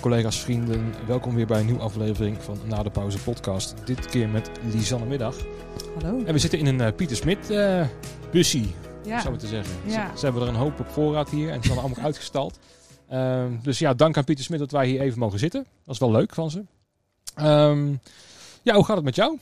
collega's, vrienden. Welkom weer bij een nieuwe aflevering van Na de Pauze podcast. Dit keer met Lisanne Middag. Hallo. En we zitten in een uh, Pieter Smit uh, bussie, Ja. zou ik te zeggen. Ja. Ze, ze hebben er een hoop op voorraad hier en ze zijn allemaal uitgestald. Ehm, dus ja, dank aan Pieter Smit dat wij hier even mogen zitten. Dat is wel leuk van ze. Ehm, ja, hoe gaat het met jou?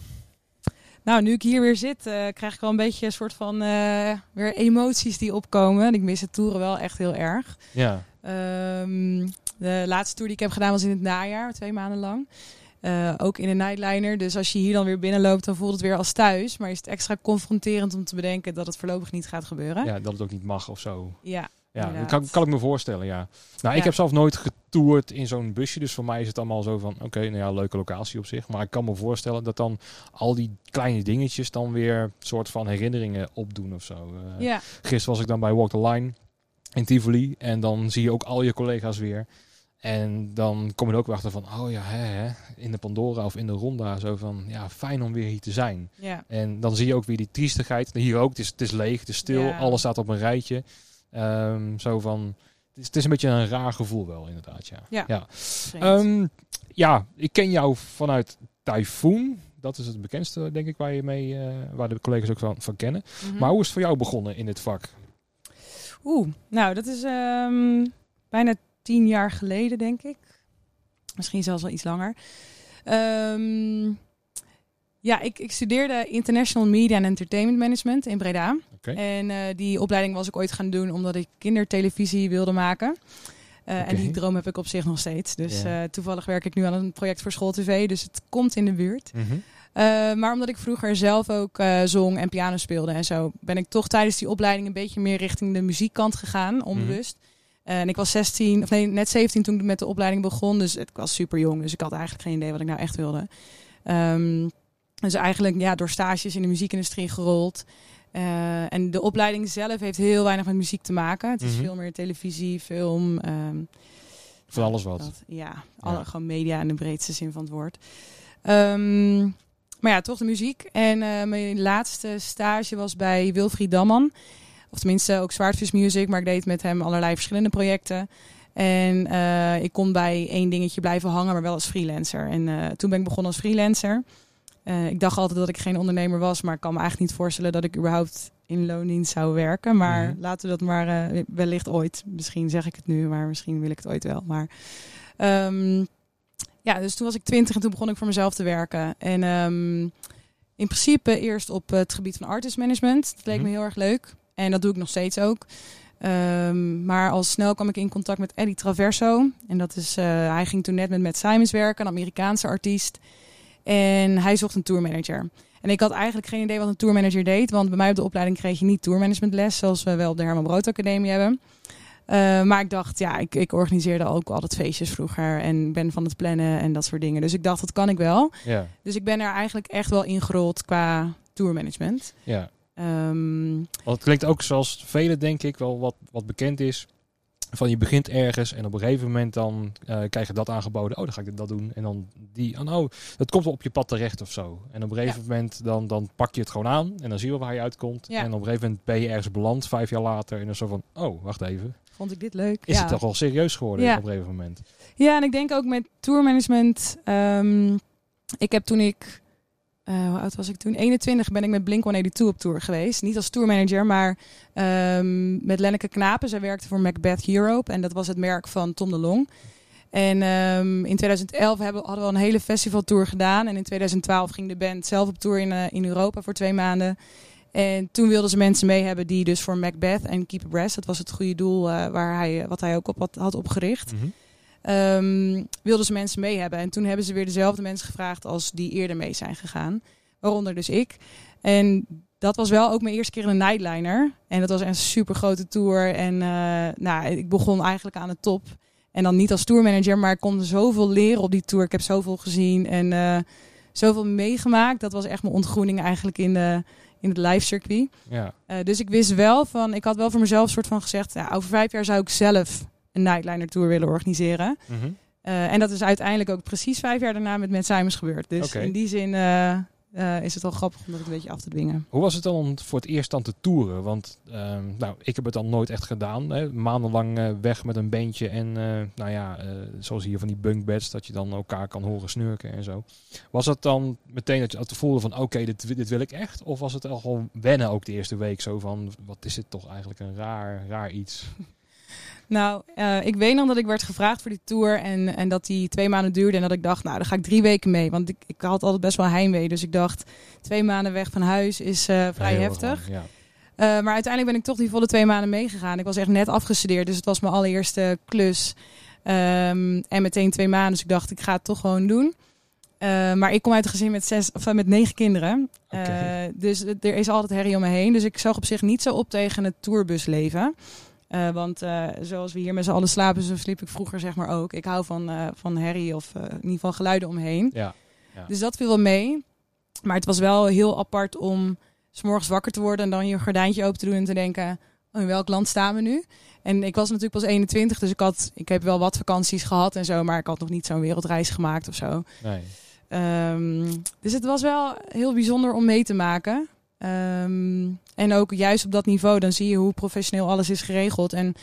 Nou, nu ik hier weer zit, eh, krijg ik wel een beetje een soort van eh, weer emoties die opkomen. En ik mis het toeren wel echt heel erg. Ja, Ehm, de laatste tour die ik heb gedaan was in het najaar, twee maanden lang. Eh, ook in een nightliner. Dus als je hier dan weer binnenloopt, dan voelt het weer als thuis. Maar is het extra confronterend om te bedenken dat het voorlopig niet gaat gebeuren. ja, dat het ook niet mag of zo. Ja, Ja, dat kan, kan ik me voorstellen, ja. Nou, ik Ja. heb zelf nooit getoerd in zo'n busje. Dus voor mij is het allemaal zo van, oké, nou ja, leuke locatie op zich. Maar ik kan me voorstellen dat dan al die kleine dingetjes dan weer soort van herinneringen opdoen of zo. Eh, ja. Gisteren was ik dan bij Walk the Line in Tivoli. En dan zie je ook al je collega's weer. En dan kom je er ook weer achter van, oh ja, hè, hè, in de Pandora of in de Ronda. Zo van, ja, fijn om weer hier te zijn. ja. En dan zie je ook weer die triestigheid. Hier ook, het is, het is leeg, het is stil, Ja. alles staat op een rijtje. Ehm, zo van, het is, het is een beetje een raar gevoel wel, inderdaad, ja. Ja. ja. Ehm, ja, ik ken jou vanuit Typhoon. Dat is het bekendste, denk ik, waar, je mee, eh, waar de collega's ook van, van kennen. Mhm. Maar hoe is het voor jou begonnen in dit vak? Oeh, nou dat is ehm, bijna tien jaar geleden, denk ik. Misschien zelfs wel iets langer. Ehm, ja, ik, ik studeerde International Media and Entertainment Management in Breda. En eh, die opleiding was ik ooit gaan doen omdat ik kindertelevisie wilde maken. Eh. En die droom heb ik op zich nog steeds. Dus eh, toevallig werk ik nu aan een project voor School TV. Dus het komt in de buurt. Mhm. Maar omdat ik vroeger zelf ook zong en piano speelde en zo, ben ik toch tijdens die opleiding een beetje meer richting de muziekkant gegaan, onbewust. Eh, en ik was 16, of nee, net 17 toen ik met de opleiding begon. Dus ik was super jong, dus ik had eigenlijk geen idee wat ik nou echt wilde. Ehm, dus eigenlijk ja, door stages in de muziekindustrie gerold. Eh, en de opleiding zelf heeft heel weinig met muziek te maken. Het is Mhm. veel meer televisie, film. ehm, Van alles wat. dat, ja, alle, Ja. gewoon media in de breedste zin van het woord. Ehm, maar ja, toch de muziek. En eh, mijn laatste stage was bij Wilfried Damman. Of tenminste ook Zwaardvis Music, maar ik deed met hem allerlei verschillende projecten. En eh, ik kon bij één dingetje blijven hangen, maar wel als freelancer. En eh, toen ben ik begonnen als freelancer. Eh, ik dacht altijd dat ik geen ondernemer was, maar ik kan me eigenlijk niet voorstellen dat ik überhaupt in loondienst zou werken. Maar Mhm. laten we dat maar wellicht ooit. Misschien zeg ik het nu, maar misschien wil ik het ooit wel. Maar ehm, ja, dus toen was ik twintig en toen begon ik voor mezelf te werken. En ehm, in principe eerst op het gebied van artist management. Dat leek Mhm. me heel erg leuk. En dat doe ik nog steeds ook. Ehm, maar al snel kwam ik in contact met Eddie Traverso. En dat is, eh, hij ging toen net met Matt Simons werken, een Amerikaanse artiest. En hij zocht een tourmanager. En ik had eigenlijk geen idee wat een tourmanager deed. Want bij mij op de opleiding kreeg je niet tourmanagementles. Zoals we wel op de Herman Brood Academie hebben. Eh, maar ik dacht, ja, ik, ik organiseerde ook altijd feestjes vroeger. En ben van het plannen en dat soort dingen. Dus ik dacht, dat kan ik wel. Ja, Dus ik ben er eigenlijk echt wel ingerold qua tourmanagement. ja. Want het klinkt ook zoals velen, denk ik, wel wat, wat bekend is. Van je begint ergens en op een gegeven moment dan eh, krijg je dat aangeboden. Oh, dan ga ik dat doen. En dan die, oh, oh, dat komt wel op je pad terecht of zo. En op een gegeven moment dan, dan pak je het gewoon aan. En dan zie je waar je uitkomt. Ja. En op een gegeven moment ben je ergens beland, vijf jaar later. En dan zo van, oh, wacht even. vond ik dit leuk. Is ja. het toch wel serieus geworden Ja. op een gegeven moment? Ja, en ik denk ook met tourmanagement. ehm, ik heb toen ik, eh, hoe oud was ik toen? 21 ben ik met Blink-182 op tour geweest. Niet als tourmanager, maar ehm, met Lenneke Knapen. Zij werkte voor Macbeth Europe en dat was het merk van Tom de Long. En ehm, in 2011 hebben, hadden we al een hele festivaltour gedaan. En in 2012 ging de band zelf op tour in, eh, in Europa voor twee maanden. En toen wilden ze mensen mee hebben die dus voor Macbeth en Keep Abreast, dat was het goede doel eh, waar hij, wat hij ook op had, had opgericht Mhm. Ehm, wilden ze mensen mee hebben. En toen hebben ze weer dezelfde mensen gevraagd als die eerder mee zijn gegaan. Waaronder dus ik. En dat was wel ook mijn eerste keer in een nightliner. En dat was een super grote tour. En eh, nou, ik begon eigenlijk aan de top. En dan niet als tourmanager, maar ik kon zoveel leren op die tour. Ik heb zoveel gezien en eh, zoveel meegemaakt. Dat was echt mijn ontgroening eigenlijk in, de, in het live circuit. Ja, Eh, dus ik wist wel van, ik had wel voor mezelf soort van gezegd, ja, over vijf jaar zou ik zelf een nightliner tour willen organiseren. Mhm. Eh, en dat is uiteindelijk ook precies vijf jaar daarna met Matt Simons gebeurd. Dus in die zin, eh, eh, is het wel grappig om dat een beetje af te dwingen. Hoe was het dan om voor het eerst dan te toeren? Want ehm, nou, ik heb het dan nooit echt gedaan. Hè? Maandenlang weg met een beentje en nou ja, zoals hier van die bunkbeds, dat je dan elkaar kan horen snurken en zo. Was het dan meteen dat je te voelde van oké, dit, dit wil ik echt? Of was het al gewoon wennen ook de eerste week zo van wat is dit toch eigenlijk een raar, raar iets? Nou, uh, ik weet nog dat ik werd gevraagd voor die tour en, en dat die twee maanden duurde. En dat ik dacht, nou, dan ga ik drie weken mee. Want ik, ik had altijd best wel heimwee. Dus ik dacht, twee maanden weg van huis is uh, vrij heftig. ja. Uh, maar uiteindelijk ben ik toch die volle twee maanden meegegaan. Ik was echt net afgestudeerd, dus het was mijn allereerste klus. Um, en meteen twee maanden, dus ik dacht, ik ga het toch gewoon doen. maar ik kom uit een gezin met, zes, of met negen kinderen. Okay. dus er is altijd herrie om me heen. Dus ik zag op zich niet zo op tegen het tourbusleven. Uh, want uh, zoals we hier met z'n allen slapen, zo sliep ik vroeger zeg maar ook. Ik hou van, uh, van herrie of in ieder geval geluiden omheen. Ja, ja, Dus dat viel wel mee. Maar het was wel heel apart om s morgens wakker te worden en dan je gordijntje open te doen en te denken, oh, in welk land staan we nu? En ik was natuurlijk pas 21, dus ik, had, ik heb wel wat vakanties gehad en zo, maar ik had nog niet zo'n wereldreis gemaakt of zo. Nee. Um, dus het was wel heel bijzonder om mee te maken. Um, en ook juist op dat niveau, dan zie je hoe professioneel alles is geregeld. En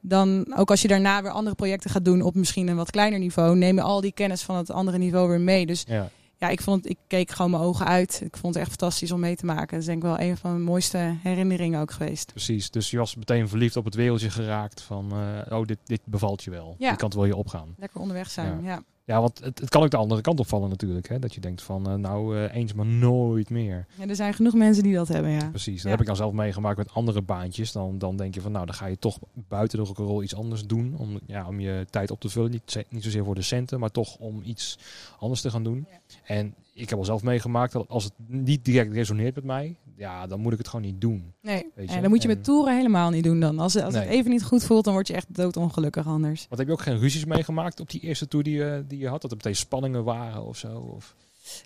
dan, ook als je daarna weer andere projecten gaat doen op misschien een wat kleiner niveau, neem je al die kennis van het andere niveau weer mee. Dus ja, ja ik, vond, ik keek gewoon mijn ogen uit. Ik vond het echt fantastisch om mee te maken. Dat is denk ik wel een van mijn mooiste herinneringen ook geweest. Precies, dus je was meteen verliefd op het wereldje geraakt van, uh, oh, dit, dit bevalt je wel. Ja. Je kan het wel je opgaan. Lekker onderweg zijn, ja. Ja, want het, het, kan ook de andere kant opvallen natuurlijk. Hè? Dat je denkt van, uh, nou uh, eens maar nooit meer. Ja, er zijn genoeg mensen die dat hebben, ja. Precies, dat heb ik dan zelf meegemaakt met andere baantjes. Dan, dan denk je van, nou, dan ga je toch buiten de rol iets anders doen. Om, ja, om je tijd op te vullen. Niet, niet zozeer voor de centen, maar toch om iets anders te gaan doen. En ik heb al zelf meegemaakt dat als het niet direct resoneert met mij, ja, dan moet ik het gewoon niet doen. Nee, weet je? En dan moet je met toeren helemaal niet doen dan. Als, als het even niet goed voelt, dan word je echt doodongelukkig anders. Want heb je ook geen ruzies meegemaakt op die eerste tour die je, die je had? Dat er meteen spanningen waren of zo? Of?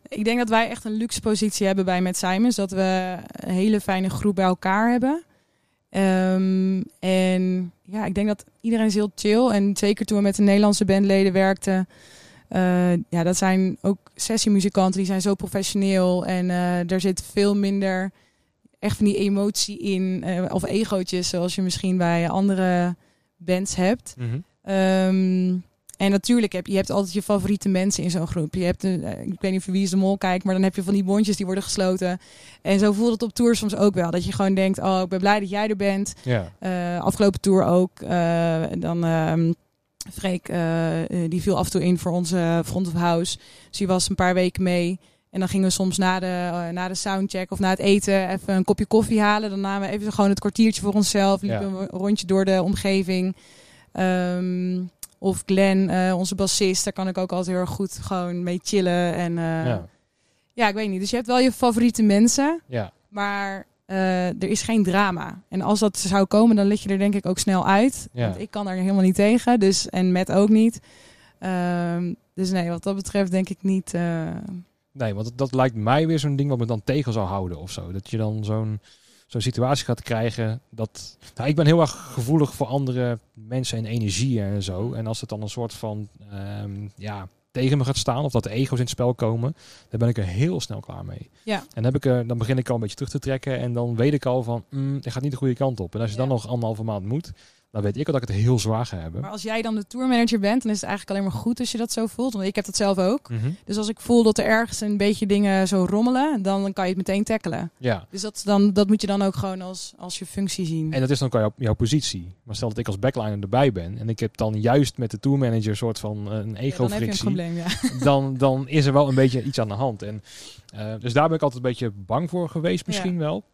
Ik denk dat wij echt een luxe positie hebben bij Met Simons. Dat we een hele fijne groep bij elkaar hebben. Um, en ja, ik denk dat iedereen is heel chill. En zeker toen we met de Nederlandse bandleden werkten... Uh, ja, dat zijn ook sessiemuzikanten, die zijn zo professioneel. En uh, er zit veel minder echt van die emotie in. Uh, of egootjes, zoals je misschien bij andere bands hebt. Mm -hmm. um, en natuurlijk heb je hebt altijd je favoriete mensen in zo'n groep. Je hebt, een, ik weet niet voor wie is de mol kijkt, maar dan heb je van die bondjes die worden gesloten. En zo voelt het op tour soms ook wel. Dat je gewoon denkt, oh, ik ben blij dat jij er bent. Ja. Afgelopen tour ook. Dan... Uh, Freek, uh, die viel af en toe in voor onze front of house. Dus die was een paar weken mee. En dan gingen we soms na de, uh, na de soundcheck of na het eten even een kopje koffie halen. Dan namen we even gewoon het kwartiertje voor onszelf. Liepen ja. een rondje door de omgeving. Um, of Glenn, uh, onze bassist, daar kan ik ook altijd heel erg goed gewoon mee chillen. En ja. ja. ik weet niet. Dus je hebt wel je favoriete mensen. Ja. Maar uh, er is geen drama. En als dat zou komen, dan lig je er denk ik ook snel uit. Ja. Want ik kan er helemaal niet tegen. Dus, en met ook niet. Uh, dus nee, wat dat betreft denk ik niet. Uh... Nee, want dat, lijkt mij weer zo'n ding wat me dan tegen zou houden of zo. Dat je dan zo'n zo'n situatie gaat krijgen. Dat, nou, ik ben heel erg gevoelig voor andere mensen en energieën en zo. En als het dan een soort van um, ja, tegen me gaat staan of dat de ego's in het spel komen, dan ben ik er heel snel klaar mee. Ja. En dan, heb ik er, dan begin ik al een beetje terug te trekken en dan weet ik al van, mm, gaat niet de goede kant op. En als je dan nog anderhalve maand moet, dan weet ik al dat ik het heel zwaar ga hebben. Maar als jij dan de tourmanager bent, dan is het eigenlijk alleen maar goed als je dat zo voelt. Want ik heb dat zelf ook. Mhm. Dus als ik voel dat er ergens een beetje dingen zo rommelen, dan kan je het meteen tackelen. Ja. Dus dat, dan, dat moet je dan ook gewoon als, als je functie zien. En dat is dan jouw, jouw positie. Maar stel dat ik als backliner erbij ben en ik heb dan juist met de tourmanager een soort van eh, een ego-frictie. Ja, dan, ja. dan, dan is er wel een beetje iets aan de hand. En, uh, dus daar ben ik altijd een beetje bang voor geweest misschien wel.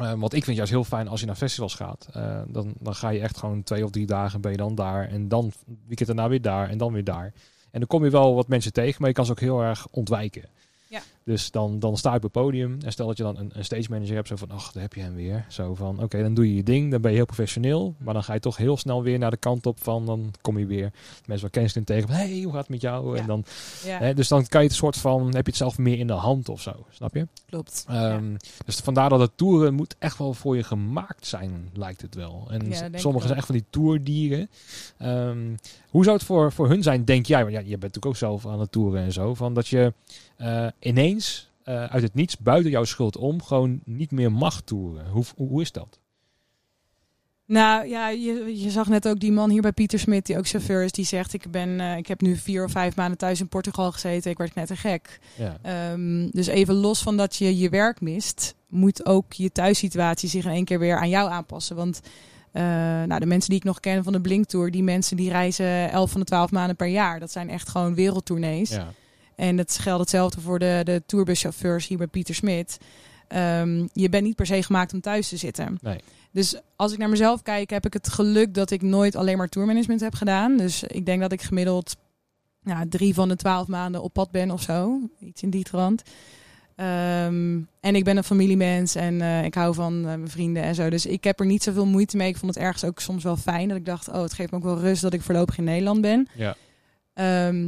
Uh, want ik vind juist heel fijn als je naar festivals gaat. Uh, dan, dan ga je echt gewoon twee of drie dagen ben je dan daar. En dan weekend daarna weer daar en dan weer daar. En dan kom je wel wat mensen tegen, maar je kan ze ook heel erg ontwijken. Ja. Dus dan, dan sta je op het podium en stel dat je dan een, een stage manager hebt, zo van, ach, daar heb je hem weer. Zo van, oké, dan doe je je ding, dan ben je heel professioneel, maar dan ga je toch heel snel weer naar de kant op van, dan kom je weer mensen wel kennis tegen, hey, hoe gaat het met jou? En dan, ja. hè, dus dan kan je het soort van, heb je het zelf meer in de hand of zo, snap je? Klopt. Um, dus vandaar dat het toeren moet echt wel voor je gemaakt zijn, lijkt het wel. En sommigen zijn echt van die toerdieren. Um, hoe zou het voor, voor hun zijn, denk jij? Want ja, je bent natuurlijk ook zelf aan het toeren en zo, van dat je uh, ineens eh, uit het niets, buiten jouw schuld om, gewoon niet meer mag toeren. Hoe, hoe, hoe is dat? Nou ja, je, je zag net ook die man hier bij Pieter Smit, die ook chauffeur is, die zegt: Ik, ben, eh, ik heb nu vier of vijf maanden thuis in Portugal gezeten. Ik werd net een gek. Ja. Ehm, dus even los van dat je je werk mist, moet ook je thuissituatie zich in één keer weer aan jou aanpassen. Want eh, nou, de mensen die ik nog ken van de Blinktour, die mensen die reizen 11 van de 12 maanden per jaar. Dat zijn echt gewoon wereldtournees. Ja. En het geldt hetzelfde voor de, de tourbuschauffeurs hier bij Pieter Smit. Ehm, je bent niet per se gemaakt om thuis te zitten. Nee. Dus als ik naar mezelf kijk, heb ik het geluk dat ik nooit alleen maar tourmanagement heb gedaan. Dus ik denk dat ik gemiddeld ja, drie van de twaalf maanden op pad ben of zo. Iets in die trant. Ehm, en ik ben een familiemens en eh, ik hou van eh, mijn vrienden en zo. Dus ik heb er niet zoveel moeite mee. Ik vond het ergens ook soms wel fijn dat ik dacht, oh, het geeft me ook wel rust dat ik voorlopig in Nederland ben. Ja. Ehm,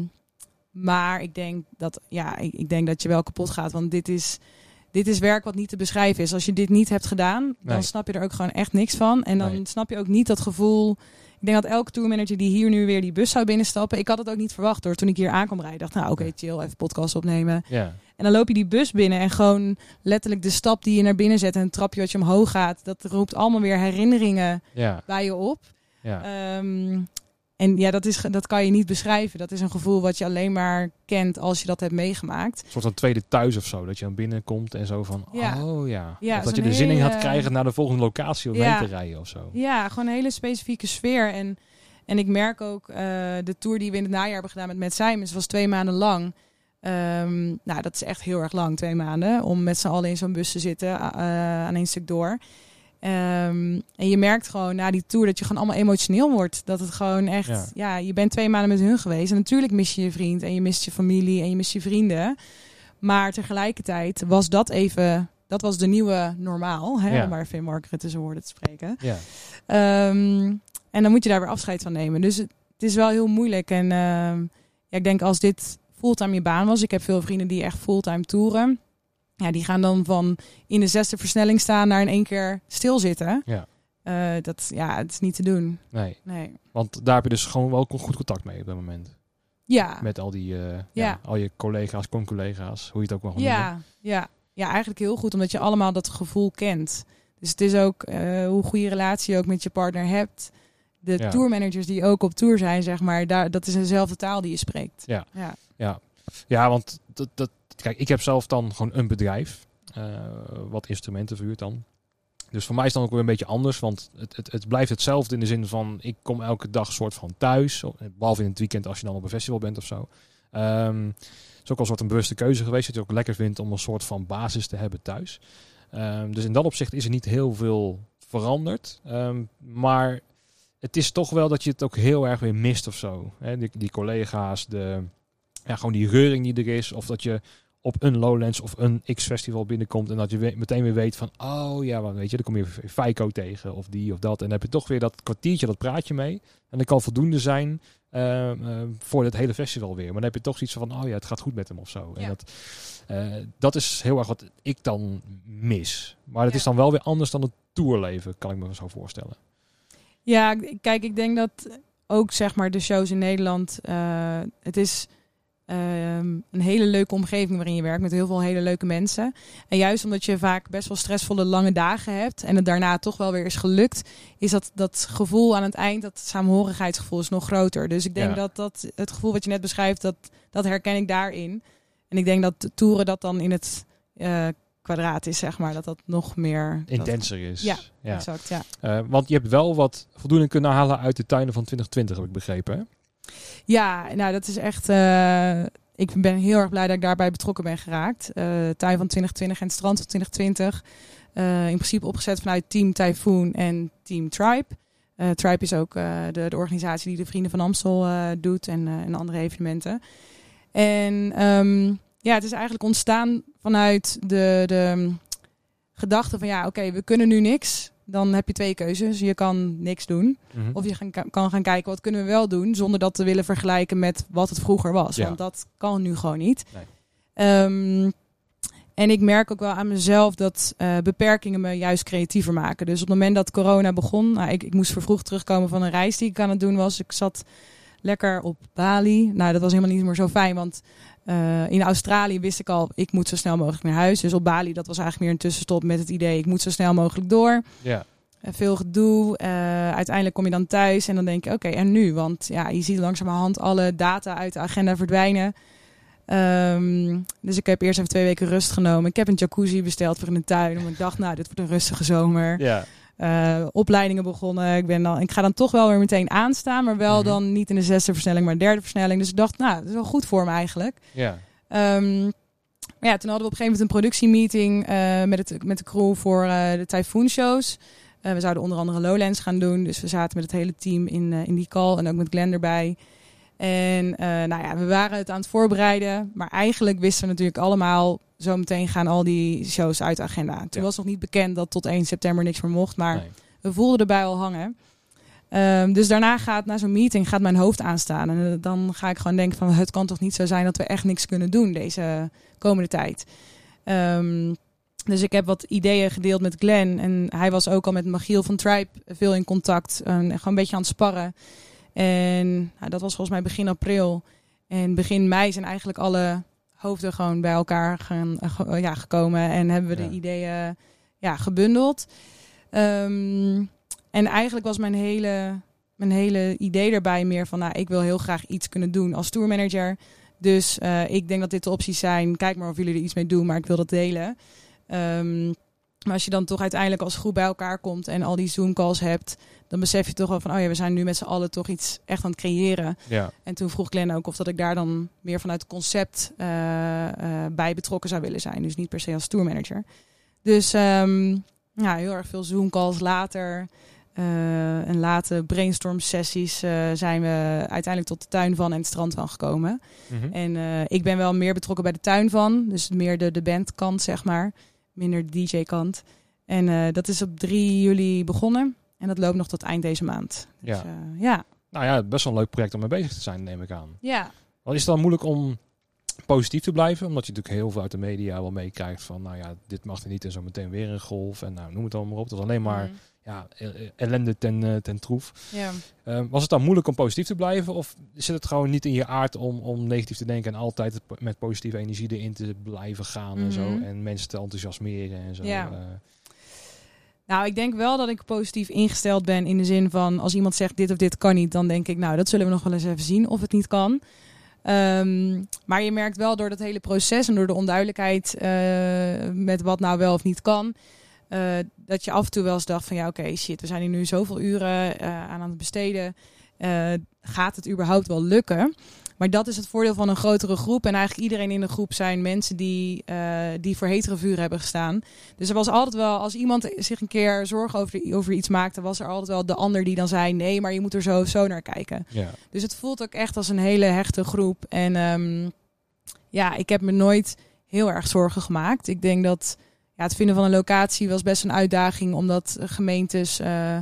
maar ik denk dat, ja, ik, ik denk dat je wel kapot gaat. Want dit is, dit is werk wat niet te beschrijven is. Als je dit niet hebt gedaan, dan snap je er ook gewoon echt niks van. En dan Nee. snap je ook niet dat gevoel. Ik denk dat elke tourmanager die hier nu weer die bus zou binnenstappen. Ik had het ook niet verwacht hoor. Toen ik hier aankwam rijden, dacht nou oké, chill, even podcast opnemen. Ja. En dan loop je die bus binnen en gewoon letterlijk de stap die je naar binnen zet en het trapje wat je omhoog gaat, dat roept allemaal weer herinneringen Ja. bij je op. Ja. Ehm, en ja, dat, is, dat kan je niet beschrijven. Dat is een gevoel wat je alleen maar kent als je dat hebt meegemaakt. Een soort van tweede thuis of zo. Dat je dan binnenkomt en zo van, Ja. oh ja. Ja, of dat je de zin in krijgen naar de volgende locatie om Ja. heen te rijden of zo. Ja, gewoon een hele specifieke sfeer. En, en ik merk ook, eh, de tour die we in het najaar hebben gedaan met Matt Simons was twee maanden lang. Ehm, nou, dat is echt heel erg lang, twee maanden, om met z'n allen in zo'n bus te zitten, eh, aan één stuk door. Ehm, en je merkt gewoon na die tour dat je gewoon allemaal emotioneel wordt. Dat het gewoon echt, Ja. ja. je bent twee maanden met hun geweest. En natuurlijk mis je je vriend en je mist je familie en je mist je vrienden. Maar tegelijkertijd was dat even, dat was de nieuwe normaal. Hè, Ja. Om maar even in zijn woorden te spreken. Ja. Ehm, en dan moet je daar weer afscheid van nemen. Dus het, het is wel heel moeilijk. En ehm, ja, ik denk als dit fulltime je baan was. Ik heb veel vrienden die echt fulltime toeren. Ja, die gaan dan van in de zesde versnelling staan naar in één keer stilzitten. Ja. Eh, dat, ja, het is niet te doen. Nee. Nee. Want daar heb je dus gewoon wel goed contact mee op dat moment. Ja, Met al die, eh, ja. Ja. al je collega's, con-collega's, hoe je het ook mag noemen. ja, ja. ja, eigenlijk heel goed. Omdat je allemaal dat gevoel kent. Dus het is ook eh, hoe goede relatie je ook met je partner hebt. De Ja. tourmanagers die ook op tour zijn, zeg maar, daar, dat is dezelfde taal die je spreekt. Ja. ja. Ja, ja want dat, dat, kijk, ik heb zelf dan gewoon een bedrijf eh, wat instrumenten verhuurt dan. Dus voor mij is het dan ook weer een beetje anders, want het, het, het blijft hetzelfde in de zin van ik kom elke dag soort van thuis, behalve in het weekend als je dan op een festival bent of zo. Ehm, het is ook al een soort een bewuste keuze geweest dat je ook lekker vindt om een soort van basis te hebben thuis. Ehm, dus in dat opzicht is er niet heel veel veranderd, Ehm, maar het is toch wel dat je het ook heel erg weer mist of zo. Die, die collega's, de, ja, gewoon die reuring die er is. Of dat je op een Lowlands of een X-festival binnenkomt en dat je we- meteen weer weet van, oh ja, wat weet je, dan kom je Feiko tegen of die of dat. En dan heb je toch weer dat kwartiertje, dat praatje mee. En dat kan voldoende zijn eh, eh, voor het hele festival weer. Maar dan heb je toch zoiets van, oh ja, het gaat goed met hem of zo. En dat, eh, dat is heel erg wat ik dan mis. Maar het Ja. is dan wel weer anders dan het tourleven, kan ik me zo voorstellen. Ja, kijk, ik denk dat ook zeg maar de shows in Nederland, eh, het is ehm, een hele leuke omgeving waarin je werkt met heel veel hele leuke mensen. En juist omdat je vaak best wel stressvolle lange dagen hebt en het daarna toch wel weer is gelukt, is dat, dat gevoel aan het eind, dat samenhorigheidsgevoel is nog groter. Dus ik denk Ja. dat, dat het gevoel wat je net beschrijft, dat, dat herken ik daarin. En ik denk dat de toeren dat dan in het eh, kwadraat is, zeg maar, dat dat nog meer... dat- Intenser is. Ja, Exact, ja. Eh, want je hebt wel wat voldoening kunnen halen uit de tuinen van 2020, heb ik begrepen. Hè? Ja, nou dat is echt. eh, ik ben heel erg blij dat ik daarbij betrokken ben geraakt. Eh tuin van 2020 en strand van 2020. Eh, in principe opgezet vanuit Team Typhoon en Team Tribe. Tribe is ook de, de organisatie die de Vrienden van Amstel doet en, en andere evenementen. En ehm, ja, het is eigenlijk ontstaan vanuit de, de gedachte van ja, oké, we kunnen nu niks. Dan heb je twee keuzes. Je kan niks doen. Mhm. Of je gaan, kan gaan kijken wat kunnen we wel doen zonder dat te willen vergelijken met wat het vroeger was. Ja. Want dat kan nu gewoon niet. Nee. Ehm, en ik merk ook wel aan mezelf dat eh, beperkingen me juist creatiever maken. Dus op het moment dat corona begon, nou, ik, ik moest vervroegd terugkomen van een reis die ik aan het doen was. Ik zat lekker op Bali. Nou, dat was helemaal niet meer zo fijn, want uh, in Australië wist ik al, ik moet zo snel mogelijk naar huis. Dus op Bali, dat was eigenlijk meer een tussenstop met het idee, ik moet zo snel mogelijk door. Ja. Uh, veel gedoe. Uh, uiteindelijk kom je dan thuis en dan denk je, oké, en nu? Want ja, je ziet langzamerhand alle data uit de agenda verdwijnen. Um, dus ik heb eerst even twee weken rust genomen. Ik heb een jacuzzi besteld voor in de tuin. Omdat ik dacht, nou, dit wordt een rustige zomer. Ja. Uh, opleidingen begonnen. Ik, ben dan, ik ga dan toch wel weer meteen aanstaan. Maar wel mm -hmm. dan niet in de zesde versnelling, maar de derde versnelling. Dus ik dacht, nou, dat is wel goed voor me eigenlijk. Ja. Um, maar ja, toen hadden we op een gegeven moment een productiemeeting uh, met, het, met de crew voor uh, de Typhoon shows. we zouden onder andere Lowlands gaan doen. Dus we zaten met het hele team in, in die call. En ook met Glenn erbij. En uh, nou ja, we waren het aan het voorbereiden. Maar eigenlijk wisten we natuurlijk allemaal... zometeen gaan al die shows uit de agenda. Toen ja. was nog niet bekend dat tot 1 september niks meer mocht. Maar Nee. we voelden erbij al hangen. Um, dus daarna gaat, na zo'n meeting, gaat mijn hoofd aanstaan. En uh, dan ga ik gewoon denken van... het kan toch niet zo zijn dat we echt niks kunnen doen deze komende tijd. Um, dus ik heb wat ideeën gedeeld met Glenn. En hij was ook al met Magiel van Tribe veel in contact. En gewoon een beetje aan het sparren. En nou, dat was volgens mij begin april. En begin mei zijn eigenlijk alle hoofden gewoon bij elkaar gaan, uh, ja, gekomen. En hebben we de Ja. ideeën ja, gebundeld. Um, en eigenlijk was mijn hele, mijn hele idee daarbij meer van... Nou, ik wil heel graag iets kunnen doen als tourmanager. Dus uh, ik denk dat dit de opties zijn. Kijk maar of jullie er iets mee doen, maar ik wil dat delen. Um, maar als je dan toch uiteindelijk als groep bij elkaar komt en al die Zoom-calls hebt, dan besef je toch wel van, oh ja, we zijn nu met z'n allen toch iets echt aan het creëren. Ja. En toen vroeg Glenn ook of dat ik daar dan meer vanuit het concept uh, uh, bij betrokken zou willen zijn. Dus niet per se als tourmanager. Dus um, ja, heel erg veel Zoom-calls later. Uh, en late brainstorm sessies zijn we uiteindelijk tot de tuin van en het strand van gekomen. Mm -hmm. En ik ben wel meer betrokken bij de tuin van, dus meer de, de bandkant, zeg maar minder de DJ-kant. En uh, dat is op 3 juli begonnen. En dat loopt nog tot eind deze maand. Dus, Ja. Uh, ja. Nou ja, best wel een leuk project om mee bezig te zijn, neem ik aan. Ja. Wel is het dan moeilijk om positief te blijven? Omdat je natuurlijk heel veel uit de media wel meekrijgt van, nou ja, dit mag er niet en zo meteen weer een golf. En nou, noem het allemaal maar op. Dat is alleen maar Mm. ja, ellende ten, uh, ten troef. ja. Uh, was het dan moeilijk om positief te blijven? Of zit het gewoon niet in je aard om, om negatief te denken en altijd met positieve energie erin te blijven gaan en zo? Mhm. En mensen te enthousiasmeren en zo? Ja. Uh, Nou, ik denk wel dat ik positief ingesteld ben in de zin van als iemand zegt dit of dit kan niet, dan denk ik, nou, dat zullen we nog wel eens even zien of het niet kan. Um, maar je merkt wel door dat hele proces en door de onduidelijkheid uh, met wat nou wel of niet kan, uh, dat je af en toe wel eens dacht van ja, oké, shit, we zijn hier nu zoveel uren aan aan het besteden. Gaat het überhaupt wel lukken? Maar dat is het voordeel van een grotere groep. En eigenlijk iedereen in de groep zijn mensen die, uh, die voor hetere vuur hebben gestaan. Dus er was altijd wel, als iemand zich een keer zorgen over, over iets maakte, was er altijd wel de ander die dan zei: nee, maar je moet er zo of zo naar kijken. ja. Dus het voelt ook echt als een hele hechte groep. En um, ja, ik heb me nooit heel erg zorgen gemaakt. Ik denk dat ja, het vinden van een locatie was best een uitdaging, omdat gemeentes uh,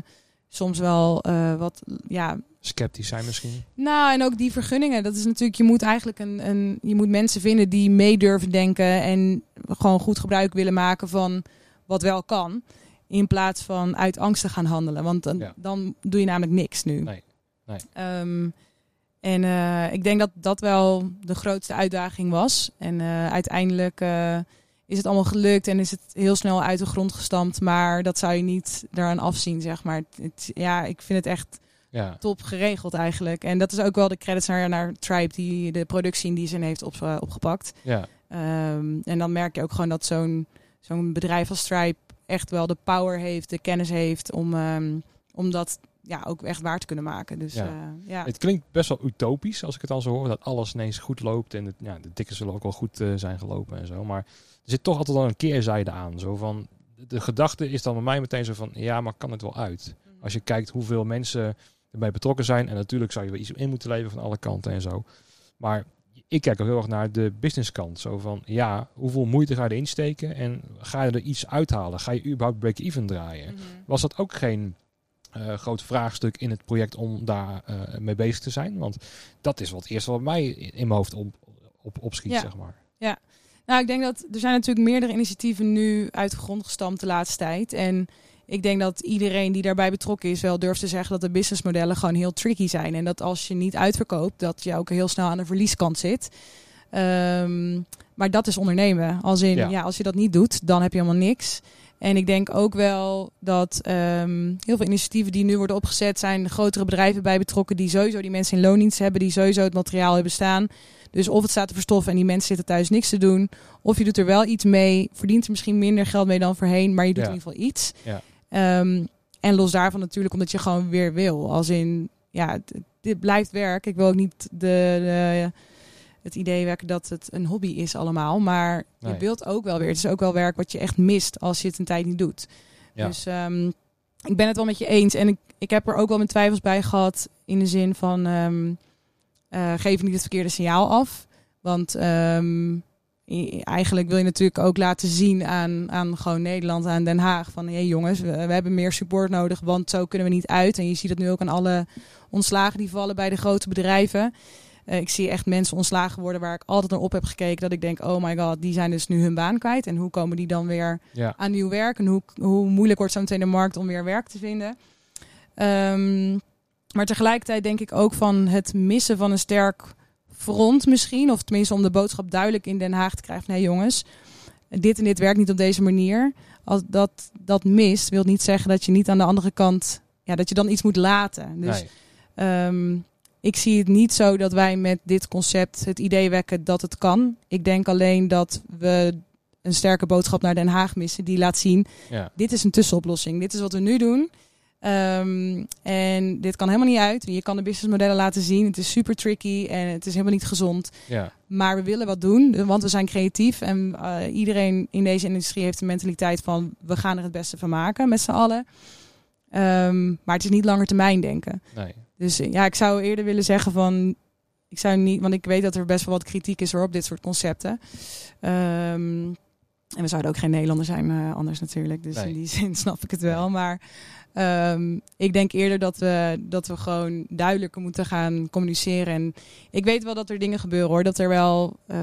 soms wel uh, wat ja, Sceptisch zijn misschien. nou, en ook die vergunningen. Dat is natuurlijk, je moet eigenlijk een, een je moet mensen vinden die mee durven denken en gewoon goed gebruik willen maken van wat wel kan. In plaats van uit angst te gaan handelen. Want dan, Ja. dan doe je namelijk niks nu. Nee, nee. Ehm, en eh, ik denk dat dat wel de grootste uitdaging was. En eh, uiteindelijk eh, is het allemaal gelukt en is het heel snel uit de grond gestampt. Maar dat zou je niet daaraan afzien, zeg maar. Het, ja, ik vind het echt Ja. top geregeld eigenlijk. En dat is ook wel de credits naar, naar Tribe, die de productie in die zin heeft op, uh, opgepakt. Ja. Um, en dan merk je ook gewoon dat zo'n zo'n bedrijf als Stripe echt wel de power heeft, de kennis heeft om, um, om dat ja, ook echt waar te kunnen maken. Dus Ja. uh, ja. Het klinkt best wel utopisch als ik het dan zo hoor. Dat alles ineens goed loopt. En het, ja, de dikke zullen ook wel goed uh, zijn gelopen en zo. Maar er zit toch altijd wel een keerzijde aan. Zo van, de gedachte is dan bij mij meteen zo van... Ja, maar kan het wel uit? Als je kijkt hoeveel mensen erbij betrokken zijn. En natuurlijk zou je wel iets in moeten leveren van alle kanten en zo. Maar ik kijk ook heel erg naar de businesskant. Zo van, ja, hoeveel moeite ga je erin steken? En ga je er iets uithalen? Ga je überhaupt break-even draaien? Mhm. Was dat ook geen uh, groot vraagstuk in het project om daar uh, mee bezig te zijn? Want dat is wat eerst wat mij in mijn hoofd op, op, opschiet, Ja. zeg maar. Nou, ik denk dat er zijn natuurlijk meerdere initiatieven nu uit de grond gestampt de laatste tijd. En ik denk dat iedereen die daarbij betrokken is wel durft te zeggen dat de businessmodellen gewoon heel tricky zijn. En dat als je niet uitverkoopt, dat je ook heel snel aan de verlieskant zit. Ehm, maar dat is ondernemen. Als in, Ja. ja. als je dat niet doet, dan heb je helemaal niks. En ik denk ook wel dat ehm, heel veel initiatieven die nu worden opgezet, zijn grotere bedrijven bij betrokken die sowieso die mensen in loondienst hebben, die sowieso het materiaal hebben staan. Dus of het staat te verstoffen en die mensen zitten thuis niks te doen, of je doet er wel iets mee, verdient er misschien minder geld mee dan voorheen, maar je doet Ja. in ieder geval iets. Ja. Ehm, en los daarvan natuurlijk omdat je gewoon weer wil. Als in, ja, dit blijft werk. Ik wil ook niet de, de, het idee wekken dat het een hobby is allemaal. Maar Nee. je wilt ook wel weer. Het is ook wel werk wat je echt mist als je het een tijd niet doet. Ja. Dus ehm, ik ben het wel met je eens. En ik, ik heb er ook wel mijn twijfels bij gehad. In de zin van, ehm eh, geef niet het verkeerde signaal af. Want eigenlijk wil je natuurlijk ook laten zien aan, aan gewoon Nederland, aan Den Haag. Van, hé jongens, we, we hebben meer support nodig, want zo kunnen we niet uit. En je ziet het nu ook aan alle ontslagen die vallen bij de grote bedrijven. Eh, ik zie echt mensen ontslagen worden waar ik altijd naar op heb gekeken. Dat ik denk, oh my god, die zijn dus nu hun baan kwijt. En hoe komen die dan weer Ja. aan nieuw werk? En hoe, hoe moeilijk wordt zo meteen de markt om weer werk te vinden? Ehm, maar tegelijkertijd denk ik ook van het missen van een sterk front misschien. Of tenminste om de boodschap duidelijk in Den Haag te krijgen. Nee jongens, dit en dit werkt niet op deze manier. Als dat, dat mist, wil niet zeggen dat je niet aan de andere kant... Ja, dat je dan iets moet laten. Dus nee. Ehm, ik zie het niet zo dat wij met dit concept het idee wekken dat het kan. Ik denk alleen dat we een sterke boodschap naar Den Haag missen die laat zien: Ja. dit is een tussenoplossing. Dit is wat we nu doen. Ehm, en dit kan helemaal niet uit. Je kan de businessmodellen laten zien. Het is super tricky en het is helemaal niet gezond. Ja. Maar we willen wat doen, want we zijn creatief. En eh, iedereen in deze industrie heeft de mentaliteit van... we gaan er het beste van maken met z'n allen. Ehm, maar het is niet langer termijn denken. Nee. Dus eh, ja, ik zou eerder willen zeggen van... Ik zou niet, want ik weet dat er best wel wat kritiek is hoor, op dit soort concepten. Ehm, en we zouden ook geen Nederlander zijn eh, anders natuurlijk. Dus Nee. in die zin snap ik het wel. Maar ehm, ik denk eerder dat we, dat we gewoon duidelijker moeten gaan communiceren. En ik weet wel dat er dingen gebeuren hoor. Dat er wel, eh,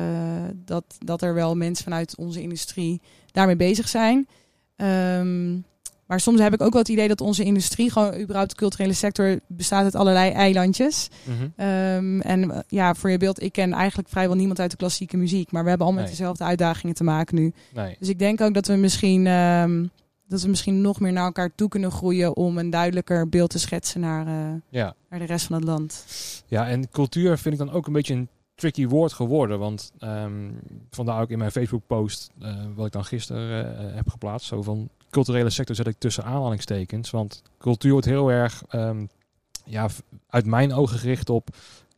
dat, dat er wel mensen vanuit onze industrie daarmee bezig zijn. Ehm, maar soms heb ik ook wel het idee dat onze industrie, gewoon überhaupt de culturele sector, bestaat uit allerlei eilandjes. Mhm. Ehm, en eh, ja, voor je beeld, ik ken eigenlijk vrijwel niemand uit de klassieke muziek. Maar we hebben allemaal Nee. met dezelfde uitdagingen te maken nu. Nee. Dus ik denk ook dat we misschien, dat we misschien nog meer naar elkaar toe kunnen groeien om een duidelijker beeld te schetsen naar, eh, Ja. naar de rest van het land. Ja, en cultuur vind ik dan ook een beetje een tricky woord geworden. Want ehm, vandaar ook in mijn Facebook-post, eh, wat ik dan gisteren eh, heb geplaatst, zo van culturele sector zet ik tussen aanhalingstekens. Want cultuur wordt heel erg, ehm, ja, uit mijn ogen gericht op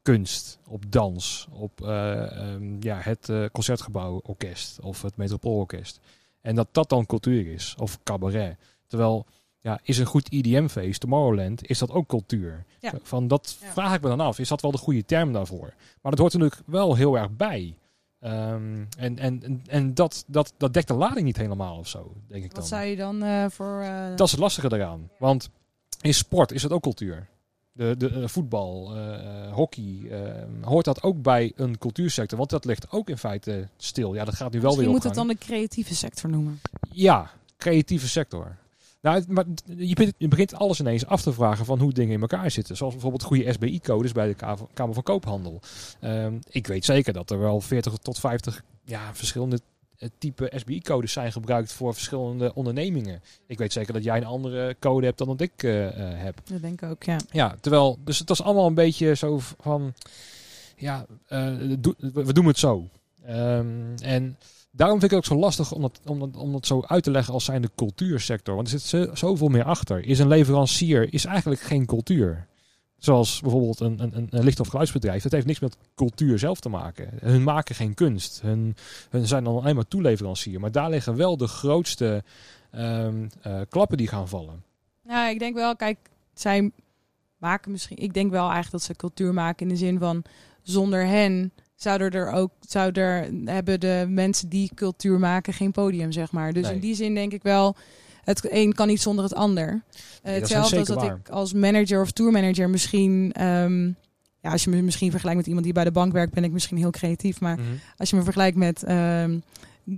kunst, op dans, op eh, ehm, ja, het concertgebouworkest of het metropoolorkest. En dat dat dan cultuur is, of cabaret. Terwijl, ja, is een goed IDM-feest, Tomorrowland, is dat ook cultuur? Ja. Van dat Ja. vraag ik me dan af. Is dat wel de goede term daarvoor? Maar dat hoort er natuurlijk wel heel erg bij. Ehm, en en, en, dat, dat, dat dekt de lading niet helemaal of zo, denk ik dan. Wat zou je dan eh, voor... eh, Dat is het lastige eraan. Want in sport is het ook cultuur. De, de eh, voetbal, eh, hockey, eh, hoort dat ook bij een cultuursector? Want dat ligt ook in feite stil. Ja, dat gaat nu wel Misschien weer moet op het dan de creatieve sector noemen. Ja, creatieve sector. Nou, maar je begint, je alles ineens af te vragen van hoe dingen in elkaar zitten. Zoals bijvoorbeeld goede SBI-codes bij de Kamer van Koophandel. Ehm, ik weet zeker dat er wel 40 tot 50 ja, verschillende type SBI-codes zijn gebruikt voor verschillende ondernemingen. Ik weet zeker dat jij een andere code hebt dan dat ik eh, eh, heb. Dat denk ik ook, ja. Ja, terwijl, dus het was allemaal een beetje zo van, ja, eh, we doen het zo. Ehm, en daarom vind ik het ook zo lastig om dat, om, dat, om dat zo uit te leggen als zijn de cultuursector. Want er zit zo- zoveel meer achter. Is een leverancier is eigenlijk geen cultuur. Zoals bijvoorbeeld een, een, een- licht- of geluidsbedrijf. Dat heeft niks met cultuur zelf te maken. Hun maken geen kunst. Hun, hun zijn dan alleen maar toeleverancier. Maar daar liggen wel de grootste ehm, eh, klappen die gaan vallen. Nou, ik denk wel, kijk, zij maken misschien. Ik denk wel eigenlijk dat ze cultuur maken in de zin van zonder hen zouden er ook zouden er, hebben de mensen die cultuur maken geen podium, zeg maar. Dus Nee. in die zin denk ik wel, het een kan niet zonder het ander. Eh, hetzelfde als dat waar. ik als manager of tourmanager misschien. ehm, ja, als je me misschien vergelijkt met iemand die bij de bank werkt, ben ik misschien heel creatief. Maar Mhm. als je me vergelijkt met ehm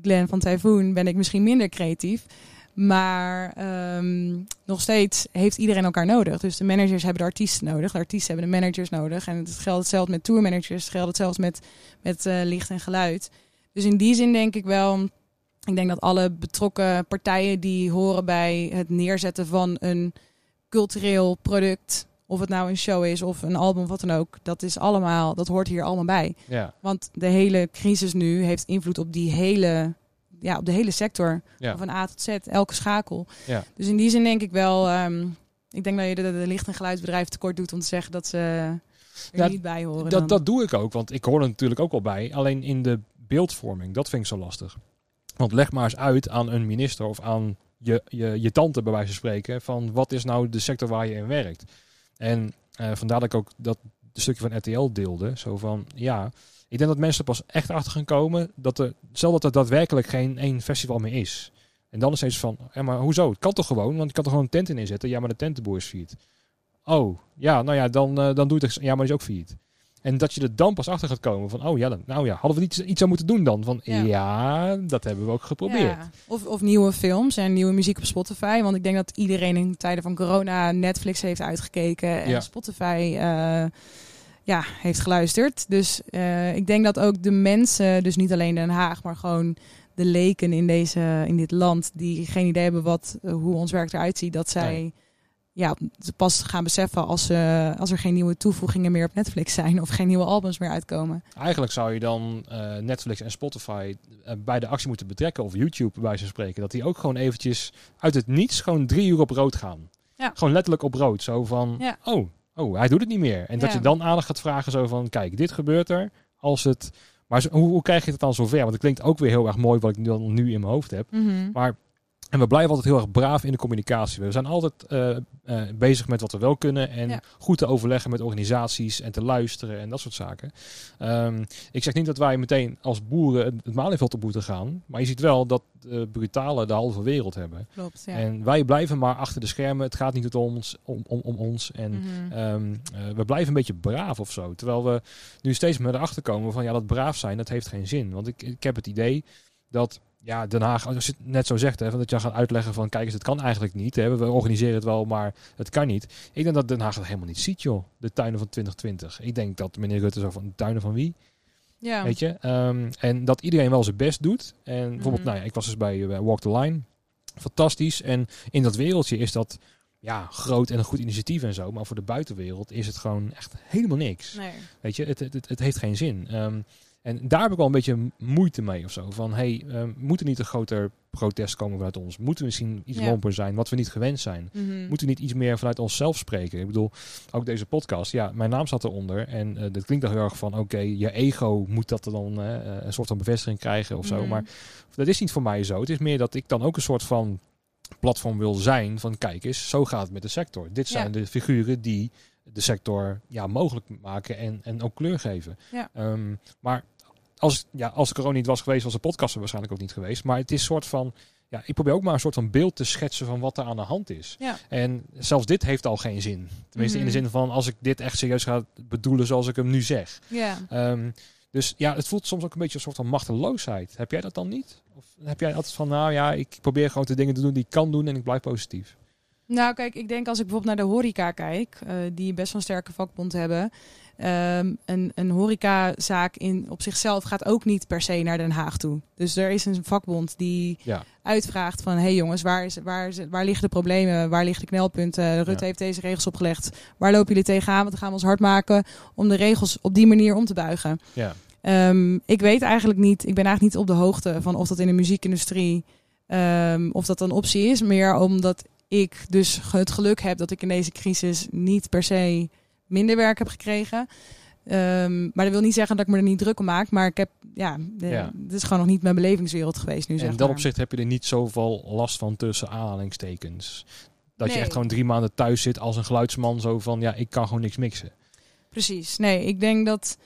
Glenn van Typhoon, ben ik misschien minder creatief. Maar ehm, nog steeds heeft iedereen elkaar nodig. Dus de managers hebben de artiesten nodig. De artiesten hebben de managers nodig. En het geldt hetzelfde met tourmanagers. Het geldt hetzelfde met, met eh, licht en geluid. Dus in die zin denk ik wel... Ik denk dat alle betrokken partijen die horen bij het neerzetten van een cultureel product... Of het nou een show is of een album wat dan ook. Dat is allemaal, dat hoort hier allemaal bij. Ja, Want de hele crisis nu heeft invloed op die hele, ja, op de hele sector. ja. Van A tot Z, elke schakel. Ja. Dus in die zin denk ik wel, ehm, ik denk dat je de, de licht- en geluidsbedrijven tekort doet om te zeggen dat ze er Ja, niet bij horen. dan. Dat, dat doe ik ook, want ik hoor er natuurlijk ook wel bij. Alleen in de beeldvorming, dat vind ik zo lastig. Want leg maar eens uit aan een minister of aan je, je, je tante bij wijze van spreken... van wat is nou de sector waar je in werkt. En eh, vandaar dat ik ook dat stukje van RTL deelde. Zo van, ja, ik denk dat mensen pas echt achter gaan komen... dat er, stel dat er daadwerkelijk geen één festival meer is... En dan is het van, ja, maar hoezo? Het kan toch gewoon? Want je kan toch gewoon een tent in inzetten? Ja, maar de tentenboer is failliet. Oh, ja, nou ja, dan, eh, dan doe je het. Ja, maar die is ook failliet. En dat je er dan pas achter gaat komen van, oh ja, dan, nou ja, hadden we niet iets aan moeten doen dan? Van, ja. Ja. dat hebben we ook geprobeerd. Ja. Of, of nieuwe films en nieuwe muziek op Spotify. Want ik denk dat iedereen in tijden van corona Netflix heeft uitgekeken. En Ja. Spotify eh, ja, heeft geluisterd. Dus eh, ik denk dat ook de mensen, dus niet alleen Den Haag, maar gewoon de leken in, deze, in dit land... die geen idee hebben wat, eh, hoe ons werk eruit ziet... dat zij Nee. Ja, pas gaan beseffen als, eh, als er geen nieuwe toevoegingen meer op Netflix zijn... of geen nieuwe albums meer uitkomen. Eigenlijk zou je dan eh, Netflix en Spotify eh, bij de actie moeten betrekken. Of YouTube bij van spreken. Dat die ook gewoon eventjes uit het niets gewoon drie uur op rood gaan. Ja. Gewoon letterlijk op rood. Zo van, Ja. oh, oh, hij doet het niet meer. En dat Ja. je dan aandacht gaat vragen zo van, kijk, dit gebeurt er. Als het... Maar zo- hoe, hoe krijg je het dan zover? Want het klinkt ook weer heel erg mooi wat ik dan nu in mijn hoofd heb. Maar en we blijven altijd heel erg braaf in de communicatie. We zijn altijd eh, eh, bezig met wat we wel kunnen. En Ja. goed te overleggen met organisaties en te luisteren en dat soort zaken. Ehm, ik zeg niet dat wij meteen als boeren het- het Malieveld op moeten gaan. Maar je ziet wel dat de brutalen de halve wereld hebben. Klopt, ja. En wij blijven maar achter de schermen. Het gaat niet om ons. Om, om, om ons. En Mhm. Ehm, eh, we blijven een beetje braaf of zo. Terwijl we nu steeds meer erachter komen van ja, dat braaf zijn, dat heeft geen zin. Want ik, ik heb het idee dat ja, Den Haag, als je het net zo zegt, hè, van dat je gaat uitleggen van kijk eens, het kan eigenlijk niet. Hè, we organiseren het wel, maar het kan niet. Ik denk dat Den Haag dat helemaal niet ziet, joh. De tuinen van 2020. Ik denk dat meneer Rutte zo van de tuinen van wie? ja. Weet je? Ehm, en dat iedereen wel zijn best doet. En bijvoorbeeld, Mhm. nou ja, ik was dus bij, eh, Walk the Line. Fantastisch. En in dat wereldje is dat ja, groot en een goed initiatief en zo. Maar voor de buitenwereld is het gewoon echt helemaal niks. Nee. Weet je, het, het, het, het heeft geen zin. Ehm, en daar heb ik wel een beetje moeite mee of zo. Van, hey, ehm, moet er niet een groter protest komen vanuit ons? Moeten we misschien iets Ja. lomper zijn, wat we niet gewend zijn? Mhm. Moeten we niet iets meer vanuit onszelf spreken? Ik bedoel, ook deze podcast, ja, mijn naam staat eronder. En eh, dat klinkt dan heel erg van, oké, je ego moet dat dan eh, eh, een soort van bevestiging krijgen of zo. Mhm. Maar dat is niet voor mij zo. Het is meer dat ik dan ook een soort van platform wil zijn van, kijk eens, zo gaat het met de sector. Dit Ja. zijn de figuren die de sector ja, mogelijk maken en, en ook kleur geven. Ja. Ehm, maar als, ja, als corona niet was geweest, was de podcast er waarschijnlijk ook niet geweest. Maar het is een soort van, ja, ik probeer ook maar een soort van beeld te schetsen van wat er aan de hand is. Ja. En zelfs dit heeft al geen zin. Tenminste, in de Mhm. zin van als ik dit echt serieus ga bedoelen zoals ik hem nu zeg. Ja. Ehm, dus ja, het voelt soms ook een beetje een soort van machteloosheid. Heb jij dat dan niet? Of heb jij altijd van, nou ja, ik probeer gewoon de dingen te doen die ik kan doen en ik blijf positief? Nou, kijk, ik denk als ik bijvoorbeeld naar de horeca kijk, eh, die best wel een sterke vakbond hebben. Ehm, een, een horecazaak in, op zichzelf gaat ook niet per se naar Den Haag toe. Dus er is een vakbond die Ja. uitvraagt van... hé hey jongens, waar, is, waar, is, waar liggen de problemen? Waar liggen de knelpunten? Rutte Ja. heeft deze regels opgelegd. Waar lopen jullie tegenaan? Want dan gaan we ons hard maken om de regels op die manier om te buigen. Ja. Ehm, ik weet eigenlijk niet, ik ben eigenlijk niet op de hoogte van of dat in de muziekindustrie, ehm, of dat een optie is. Meer omdat ik dus het geluk heb dat ik in deze crisis niet per se minder werk heb gekregen. Ehm, maar dat wil niet zeggen dat ik me er niet druk om maak. Maar ik heb, ja, de, Ja. dit is gewoon nog niet mijn belevingswereld geweest nu. En zeg in dat maar. opzicht heb je er niet zoveel last van tussen aanhalingstekens. Dat je echt gewoon drie maanden thuis zit als een geluidsman. Zo van, ja, ik kan gewoon niks mixen. Precies. Nee, ik denk dat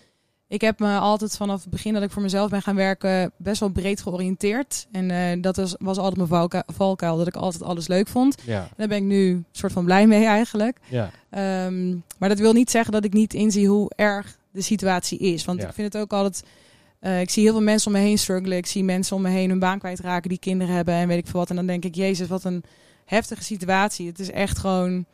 ik heb me altijd vanaf het begin dat ik voor mezelf ben gaan werken best wel breed georiënteerd. En eh, dat was, was altijd mijn valkuil, dat ik altijd alles leuk vond. Ja, En daar ben ik nu een soort van blij mee eigenlijk. ja, Ehm, maar dat wil niet zeggen dat ik niet inzie hoe erg de situatie is. Want Ja. ik vind het ook altijd Eh, ik zie heel veel mensen om me heen struggelen. Ik zie mensen om me heen hun baan kwijtraken die kinderen hebben en weet ik veel wat. En dan denk ik, jezus, wat een heftige situatie. Het is echt gewoon,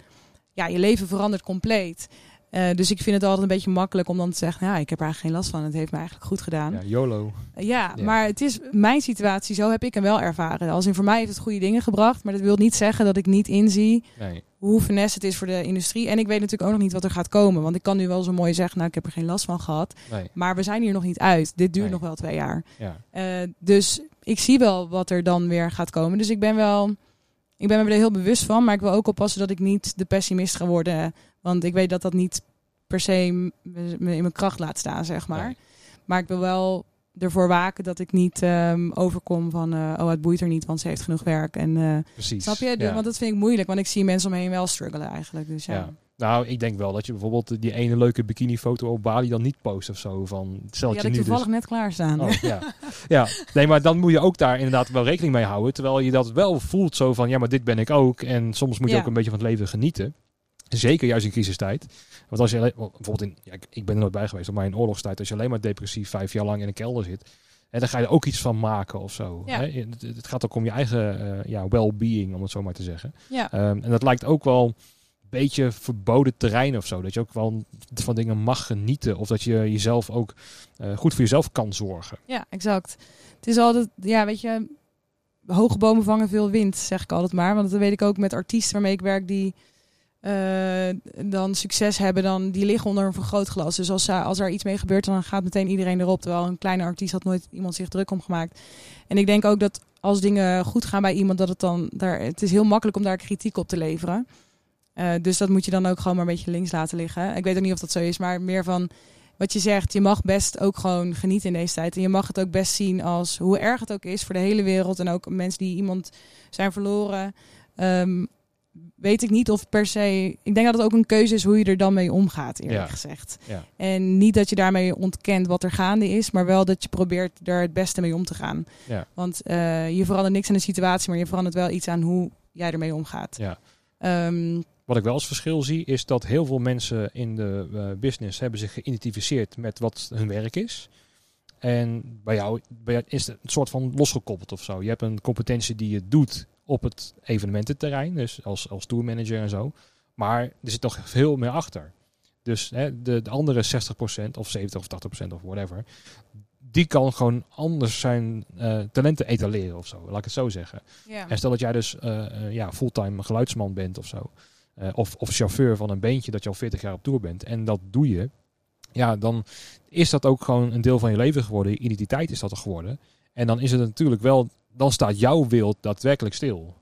ja, je leven verandert compleet. Uh, dus ik vind het altijd een beetje makkelijk om dan te zeggen, ja, ik heb er eigenlijk geen last van. Het heeft me eigenlijk goed gedaan. Ja, YOLO. Uh, ja, maar het is mijn situatie, zo heb ik hem wel ervaren. Als in voor mij heeft het goede dingen gebracht, maar dat wil niet zeggen dat ik niet inzie Nee. hoe finesse het is voor de industrie. En ik weet natuurlijk ook nog niet wat er gaat komen. Want ik kan nu wel zo mooi zeggen, nou, ik heb er geen last van gehad. Nee. Maar we zijn hier nog niet uit. Dit duurt Nee. nog wel twee jaar. Ja. Uh, dus ik zie wel wat er dan weer gaat komen. Dus ik ben wel, ik ben me er heel bewust van. Maar ik wil ook oppassen dat ik niet de pessimist ga worden. Want ik weet dat dat niet per se me me in mijn kracht laat staan, zeg maar. Nee. Maar ik wil wel ervoor waken dat ik niet ehm, overkom van... eh, oh, het boeit er niet, want ze heeft genoeg werk. En, eh, Precies. snap je? Ja. Want dat vind ik moeilijk. Want ik zie mensen omheen wel struggelen eigenlijk. Dus ja. Ja. Nou, ik denk wel dat je bijvoorbeeld die ene leuke bikinifoto op Bali dan niet post of zo. Van, stel Die dat nu toevallig dus... net klaarstaan. Oh, ja. ja, nee, maar dan moet je ook daar inderdaad wel rekening mee houden. Terwijl je dat wel voelt zo van, ja, maar dit ben ik ook. En soms moet je Ja. ook een beetje van het leven genieten. Zeker juist in crisistijd. Want als je alleen, bijvoorbeeld in, ja, ik, ben er nooit bij geweest, maar in oorlogstijd, als je alleen maar depressief vijf jaar lang in een kelder zit, hè, dan ga je er ook iets van maken of zo. Ja. Hè? Het, het gaat ook om je eigen eh, ja, well-being, om het zo maar te zeggen. Ja. Ehm, en dat lijkt ook wel beetje verboden terrein of zo. Dat je ook wel van dingen mag genieten. Of dat je jezelf ook eh, goed voor jezelf kan zorgen. Ja, exact. Het is altijd, ja, weet je, hoge bomen vangen veel wind, zeg ik altijd maar. Want dat weet ik ook met artiesten waarmee ik werk die eh, dan succes hebben, dan die liggen onder een vergrootglas. Dus als, als er iets mee gebeurt, dan gaat meteen iedereen erop. Terwijl een kleine artiest had nooit iemand zich druk om gemaakt. En ik denk ook dat als dingen goed gaan bij iemand, dat het dan daar, het is heel makkelijk om daar kritiek op te leveren. Eh, dus dat moet je dan ook gewoon maar een beetje links laten liggen. Ik weet ook niet of dat zo is, maar meer van wat je zegt, je mag best ook gewoon genieten in deze tijd. En je mag het ook best zien als hoe erg het ook is voor de hele wereld. En ook mensen die iemand zijn verloren. Ehm, weet ik niet of per se. Ik denk dat het ook een keuze is hoe je er dan mee omgaat, eerlijk Ja. gezegd. Ja. En niet dat je daarmee ontkent wat er gaande is, maar wel dat je probeert er het beste mee om te gaan. Ja. Want eh, je verandert niks aan de situatie, maar je verandert wel iets aan hoe jij ermee omgaat. Ja. Wat ik wel als verschil zie, is dat heel veel mensen in de eh, business hebben zich geïdentificeerd met wat hun werk is. En bij jou, bij jou is het een soort van losgekoppeld of zo. Je hebt een competentie die je doet op het evenemententerrein, dus als, als tourmanager en zo. Maar er zit nog veel meer achter. Dus hè, de, de andere 60% of 70 of 80% of whatever, die kan gewoon anders zijn eh, talenten etaleren of zo, laat ik het zo zeggen. ja. En stel dat jij dus eh, ja, fulltime geluidsman bent of zo. Eh, of, of chauffeur van een beentje dat je al 40 jaar op tour bent. En dat doe je. Ja, dan is dat ook gewoon een deel van je leven geworden. Je identiteit is dat er geworden. En dan is het natuurlijk wel... Dan staat jouw wereld daadwerkelijk stil.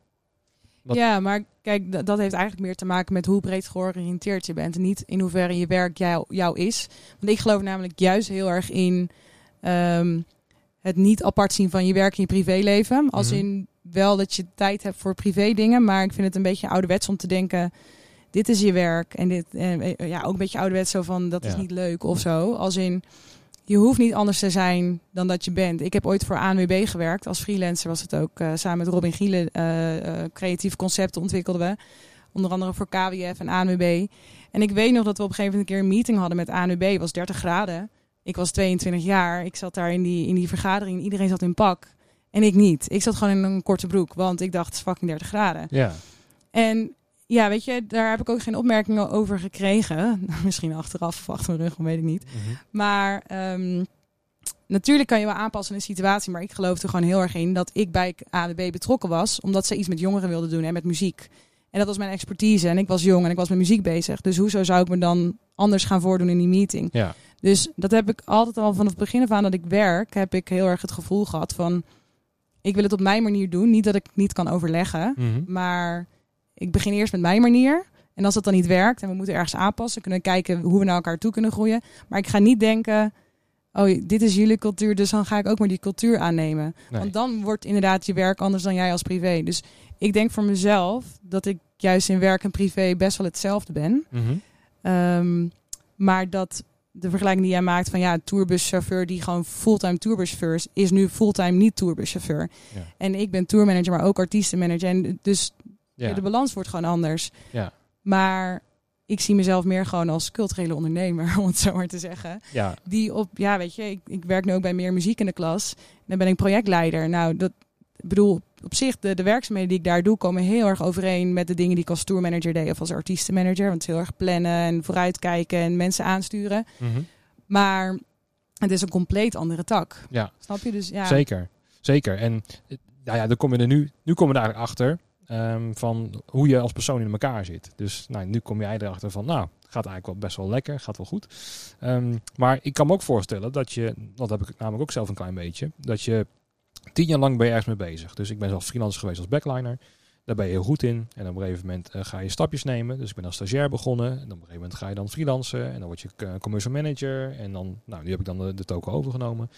Ja, maar kijk, dat heeft eigenlijk meer te maken met hoe breed georiënteerd je bent. En niet in hoeverre je werk jou, jou is. Want ik geloof namelijk juist heel erg in ehm, het niet apart zien van je werk en je privéleven. Als Mhm. in wel dat je tijd hebt voor privé dingen. Maar ik vind het een beetje ouderwets om te denken... Dit is je werk. En dit, eh, ja, ook een beetje ouderwets zo van dat is niet leuk of zo. Als in, je hoeft niet anders te zijn dan dat je bent. Ik heb ooit voor ANWB gewerkt. Als freelancer was het ook eh, samen met Robin Gielen eh, eh, creatieve concepten ontwikkelden we. Onder andere voor KWF en ANWB. En ik weet nog dat we op een gegeven moment een keer een meeting hadden met ANWB. Het was 30 graden. Ik was 22 jaar. Ik zat daar in die, in die vergadering. Iedereen zat in pak. En ik niet. Ik zat gewoon in een korte broek. Want ik dacht, het is fucking 30 graden. Ja, En ja, weet je, daar heb ik ook geen opmerkingen over gekregen. Misschien achteraf of achter mijn rug, weet ik niet. Mhm. Maar ehm, natuurlijk kan je wel aanpassen in een situatie. Maar ik geloof er gewoon heel erg in dat ik bij ADB betrokken was. Omdat ze iets met jongeren wilden doen en met muziek. En dat was mijn expertise. En ik was jong en ik was met muziek bezig. Dus hoezo zou ik me dan anders gaan voordoen in die meeting? ja. Dus dat heb ik altijd al vanaf het begin af aan dat ik werk, heb ik heel erg het gevoel gehad van ik wil het op mijn manier doen. Niet dat ik het niet kan overleggen, Mhm. maar ik begin eerst met mijn manier. En als dat dan niet werkt en we moeten ergens aanpassen, kunnen we kijken hoe we naar elkaar toe kunnen groeien. Maar ik ga niet denken, oh dit is jullie cultuur, dus dan ga ik ook maar die cultuur aannemen. Nee. Want dan wordt inderdaad je werk anders dan jij als privé. Dus ik denk voor mezelf dat ik juist in werk en privé best wel hetzelfde ben. Mhm. Ehm, maar dat de vergelijking die jij maakt van ja, tourbuschauffeur die gewoon fulltime tourbuschauffeur is, is nu fulltime niet tourbuschauffeur. Ja. En ik ben tourmanager, maar ook artiestenmanager. En dus Ja. de balans wordt gewoon anders. Ja. Maar ik zie mezelf meer gewoon als culturele ondernemer, om het zo maar te zeggen. Ja, Die op, ja, weet je, ik, ik werk nu ook bij meer muziek in de klas. Dan ben ik projectleider. Nou, dat ik bedoel, op zich, de, de werkzaamheden die ik daar doe, komen heel erg overeen met de dingen die ik als tourmanager deed of als artiestenmanager. Want het is heel erg plannen en vooruitkijken en mensen aansturen. mhm. Maar het is een compleet andere tak. ja. Snap je? Dus ja. Zeker, zeker. En nou ja, dan kom je er nu, nu kom je er eigenlijk achter ehm, van hoe je als persoon in elkaar zit. Dus nou, nu kom jij erachter van, nou, gaat eigenlijk wel best wel lekker, gaat wel goed. Ehm, maar ik kan me ook voorstellen dat je, dat heb ik namelijk ook zelf een klein beetje, dat je tien jaar lang ben je ergens mee bezig. Dus ik ben zelf freelancer geweest als backliner. Daar ben je heel goed in. En op een gegeven moment eh, ga je stapjes nemen. Dus ik ben als stagiair begonnen. En op een gegeven moment ga je dan freelancen. En dan word je eh, commercial manager. En dan, nou, nu heb ik dan de, de token overgenomen.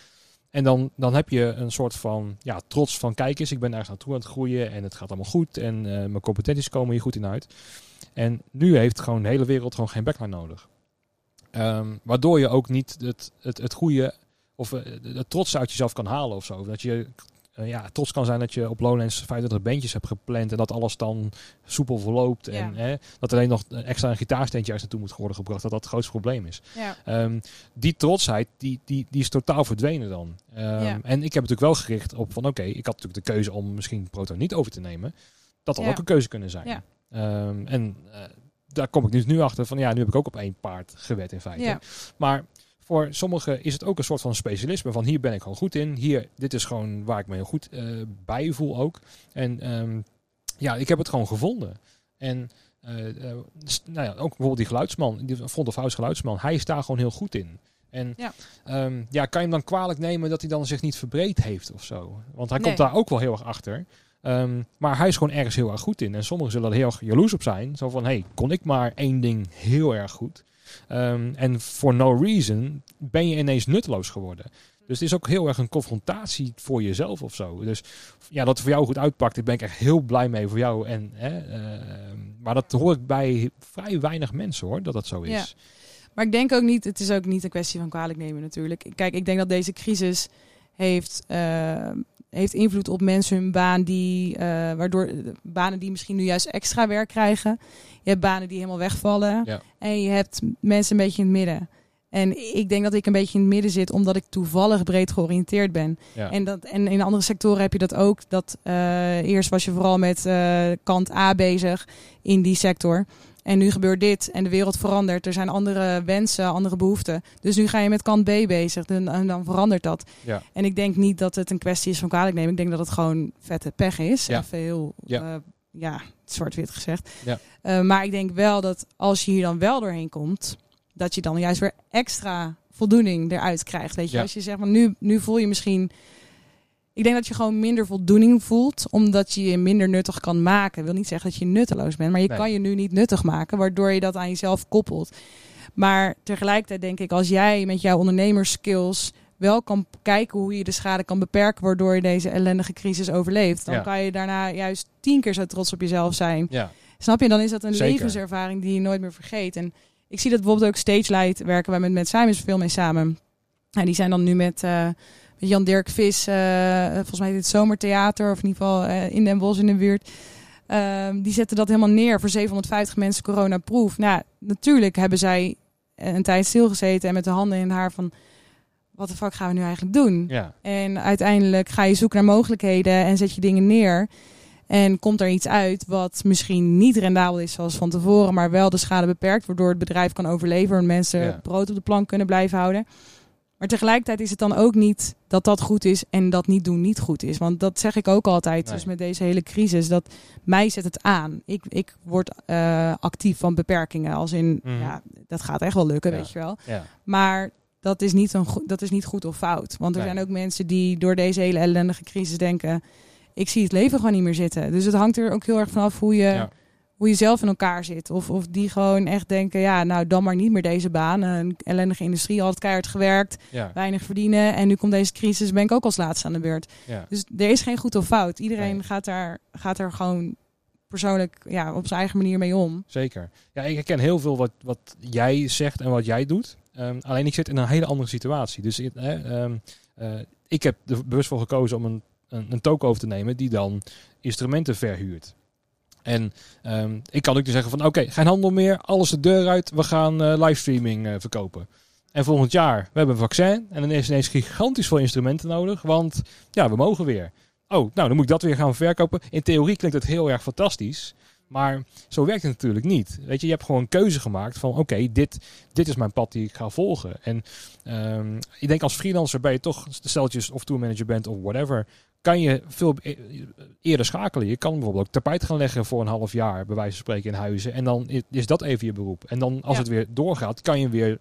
En dan, dan heb je een soort van ja, trots van kijk eens, ik ben ergens naartoe aan het groeien en het gaat allemaal goed. En eh, mijn competenties komen hier goed in uit. En nu heeft gewoon de hele wereld gewoon geen backline nodig. Ehm, waardoor je ook niet het, het, het goede of eh, het trots uit jezelf kan halen of zo. Dat je eh, ja, trots kan zijn dat je op Lowlands 25 bandjes hebt gepland en dat alles dan soepel verloopt. En hè, dat alleen nog extra een gitaarsteentje ergens naartoe moet worden gebracht. Dat dat het grootste probleem is. Ja. Ehm, die trotsheid, die, die, die is totaal verdwenen dan. Ehm, Ja. En ik heb natuurlijk wel gericht op van oké, ik had natuurlijk de keuze om misschien Proto niet over te nemen. Dat had ook een keuze kunnen zijn. Ehm, en eh, daar kom ik dus nu achter van ja, nu heb ik ook op één paard gewet in feite. Maar voor sommigen is het ook een soort van specialisme. Van hier ben ik gewoon goed in. Hier, dit is gewoon waar ik me heel goed eh, bij voel ook. En ehm, ja, ik heb het gewoon gevonden. En eh, eh, nou ja, ook bijvoorbeeld die geluidsman, die front of house geluidsman, hij is daar gewoon heel goed in. En Ja. ja. ja, kan je hem dan kwalijk nemen dat hij dan zich niet verbreed heeft of zo? Want hij Nee. komt daar ook wel heel erg achter. Ehm, maar hij is gewoon ergens heel erg goed in. En sommigen zullen er heel erg jaloers op zijn. Zo van, hey, kon ik maar één ding heel erg goed? Ehm, en for no reason ben je ineens nutteloos geworden. Dus het is ook heel erg een confrontatie voor jezelf of zo. Dus ja, dat het voor jou goed uitpakt, daar ben ik echt heel blij mee voor jou. En, hè, ehm, maar dat hoor ik bij vrij weinig mensen hoor, dat dat zo is. Ja. Maar ik denk ook niet, het is ook niet een kwestie van kwalijk nemen natuurlijk. Kijk, ik denk dat deze crisis heeft, eh, heeft invloed op mensen hun baan die, eh, waardoor banen die misschien nu juist extra werk krijgen. Je hebt banen die helemaal wegvallen. Ja. En je hebt mensen een beetje in het midden. En ik denk dat ik een beetje in het midden zit, omdat ik toevallig breed georiënteerd ben. Ja. En, dat, en in andere sectoren heb je dat ook. Dat, eh, eerst was je vooral met eh, kant A bezig in die sector. En nu gebeurt dit en de wereld verandert. Er zijn andere wensen, andere behoeften. Dus nu ga je met kant B bezig en, en dan verandert dat. Ja. En ik denk niet dat het een kwestie is van kwalijk nemen. Ik denk dat het gewoon vette pech is. Ja. Even heel Ja. ja. ja, zwart-wit gezegd. Ja. Eh, maar ik denk wel dat als je hier dan wel doorheen komt... dat je dan juist weer extra voldoening eruit krijgt. Weet je, als je zegt, van nu, nu voel je misschien... Ik denk dat je gewoon minder voldoening voelt, omdat je je minder nuttig kan maken. Ik wil niet zeggen dat je nutteloos bent, maar je Nee. kan je nu niet nuttig maken, waardoor je dat aan jezelf koppelt. Maar tegelijkertijd denk ik, als jij met jouw ondernemerskills wel kan kijken hoe je de schade kan beperken, waardoor je deze ellendige crisis overleeft, dan Ja. kan je daarna juist tien keer zo trots op jezelf zijn. Ja, Snap je? Dan is dat een Zeker. levenservaring die je nooit meer vergeet. En ik zie dat bijvoorbeeld ook Stage Light werken wij met, met Simons veel mee samen. En die zijn dan nu met, eh, met Jan Dirk Vis, eh, volgens mij dit zomertheater, of in ieder geval eh, in Den Bosch in de buurt. Ehm, die zetten dat helemaal neer voor 750 mensen coronaproof. Nou, natuurlijk hebben zij een tijd stilgezeten en met de handen in het haar van... Wat de fuck gaan we nu eigenlijk doen? ja, En uiteindelijk ga je zoeken naar mogelijkheden en zet je dingen neer. En komt er iets uit wat misschien niet rendabel is zoals van tevoren, maar wel de schade beperkt, waardoor het bedrijf kan overleven en mensen Ja. brood op de plank kunnen blijven houden. Maar tegelijkertijd is het dan ook niet dat dat goed is en dat niet doen niet goed is. Want dat zeg ik ook altijd, Nee. dus met deze hele crisis, dat mij zet het aan. Ik, ik word eh, actief van beperkingen, als in, Mhm. ja, dat gaat echt wel lukken, Ja. weet je wel. ja, Maar dat is, niet een dat is niet goed of fout. Want er Nee. zijn ook mensen die door deze hele ellendige crisis denken... ik zie het leven gewoon niet meer zitten. Dus het hangt er ook heel erg vanaf hoe je, ja, hoe je zelf in elkaar zit. Of, of die gewoon echt denken, ja, nou dan maar niet meer deze baan. Een ellendige industrie, altijd keihard gewerkt, ja, weinig verdienen. En nu komt deze crisis, ben ik ook als laatste aan de beurt. ja. Dus er is geen goed of fout. Iedereen Nee. gaat, daar, gaat er gewoon persoonlijk ja, op zijn eigen manier mee om. Zeker. Ja, ik herken heel veel wat, wat jij zegt en wat jij doet. Ehm, alleen ik zit in een hele andere situatie. Dus ik- ehm, eh, ik heb er bewust voor gekozen om een, een, een token over te nemen die dan instrumenten verhuurt. En ehm, ik kan ook dus zeggen van oké, geen handel meer, alles de deur uit, we gaan eh, livestreaming eh, verkopen. En volgend jaar, we hebben een vaccin en dan is ineens gigantisch veel instrumenten nodig, want ja, we mogen weer. Oh, nou dan moet ik dat weer gaan verkopen. In theorie klinkt het heel erg fantastisch. Maar zo werkt het natuurlijk niet. Weet je, je hebt gewoon een keuze gemaakt van oké, dit, dit is mijn pad die ik ga volgen. En um, ik denk als freelancer ben je toch, steltjes of tourmanager bent of whatever, kan je veel e-, eerder schakelen. Je kan bijvoorbeeld ook tapijt gaan leggen voor een half jaar, bij wijze van spreken in huizen. En dan is dat even je beroep. En dan als het weer doorgaat, kan je weer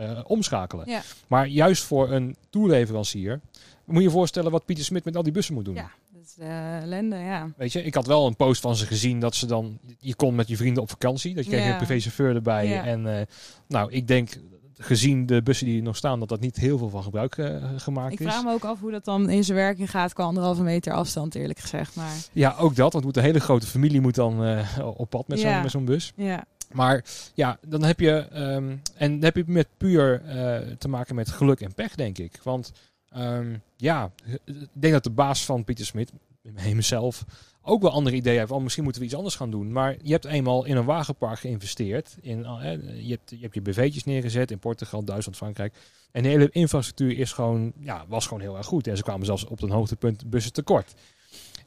uh, omschakelen. Ja. Maar juist voor een toeleverancier, moet je je voorstellen wat Pieter Smit met al die bussen moet doen. Ja, dat is uh, ellende, ja. Weet je, ik had wel een post van ze gezien dat ze dan, je kon met je vrienden op vakantie, dat je kreeg Ja. een privéchauffeur erbij. En uh, nou, ik denk gezien de bussen die nog staan, dat dat niet heel veel van gebruik uh, gemaakt Ik is. vraag me ook af hoe dat dan in zijn werking gaat qua anderhalve meter afstand, eerlijk gezegd. Maar Ja, ook dat. Want moet een hele grote familie moet dan uh, op pad met zo'n Ja. bus. ja, Maar ja, dan heb je, um, en dan heb je met puur uh, te maken met geluk en pech, denk ik. Want um, ja, ik denk dat de baas van Pieter Smit, hemzelf, ook wel andere ideeën heeft. Oh, misschien moeten we iets anders gaan doen. Maar je hebt eenmaal in een wagenpark geïnvesteerd. In, uh, je, hebt, je hebt je BV'tjes neergezet in Portugal, Duitsland, Frankrijk. En de hele infrastructuur is gewoon, ja, was gewoon heel erg goed. En ze kwamen zelfs op een hoogtepunt bussen tekort.